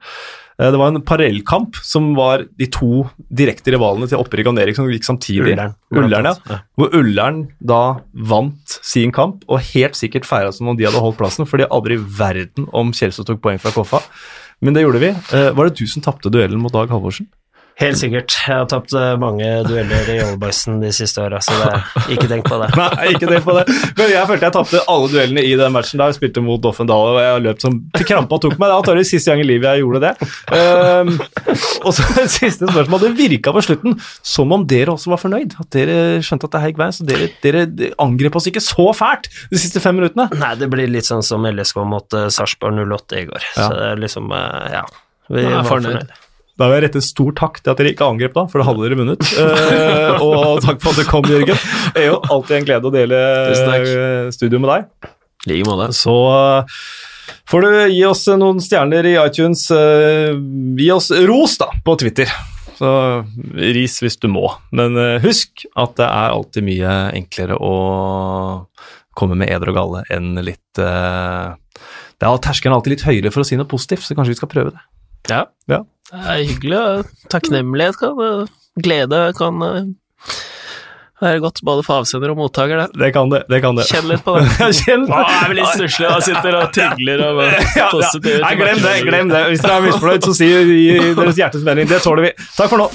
Eh, det var en parallellkamp som var de to direkte rivalene til opprykk og nedrykk som gikk samtidig. Ullern. Ullern, ja. Ja. Hvor Ullern da vant sin kamp, og helt sikkert feira som om de hadde holdt plassen, for fordi aldri i verden om Kjelsås tok poeng fra Koffa. Men det gjorde vi. Eh, var det du som tapte duellen mot Dag Halvorsen? Helt sikkert. Jeg har tapt eh, mange dueller i Oldboysen de siste åra, så det, ikke tenk på det. Nei, ikke tenk på det. Men jeg følte jeg tapte alle duellene i den matchen da jeg spilte mot Doffen Dahl, og jeg løp som til krampa tok meg. Det var antakelig siste gang i livet jeg gjorde det. Um, og så et siste spørsmål. Det virka på slutten som om dere også var fornøyd. At dere skjønte at det her gikk veien. Så dere, dere angrep oss ikke så fælt de siste fem minuttene. Nei, det blir litt sånn som LSK mot uh, Sarpsborg 08 i går. Ja. Så det er liksom, uh, ja. Vi Nei, var fornøyd. fornøyd. Da vil jeg rette stor takk til at dere ikke angrep da, for da hadde dere vunnet. Uh, og takk for at du kom, Jørgen. Det er jo alltid en glede å dele eh, studio med deg. I like måte. Så eh, får du gi oss noen stjerner i iTunes. gi oss ros, da, på Twitter. Så ris hvis du må. Men husk at det er alltid mye enklere å komme med eder og galle enn litt Det er terskelen alltid litt høyere for å si noe positivt, så kanskje vi skal prøve det. Ja. Ja. Det er hyggelig. og Takknemlighet kan Glede kan eh, være godt både for avsender og mottaker, det. Det kan det. det, kan det. Kjenn litt på det. Kjenn det er blir litt stusslig og sitter og tygler og positiv. ja, ja. Nei, glem det, glem det. Hvis dere er misfornøyd, så si deres hjertes mening. Det tåler vi. Takk for nå.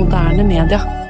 Moderne media.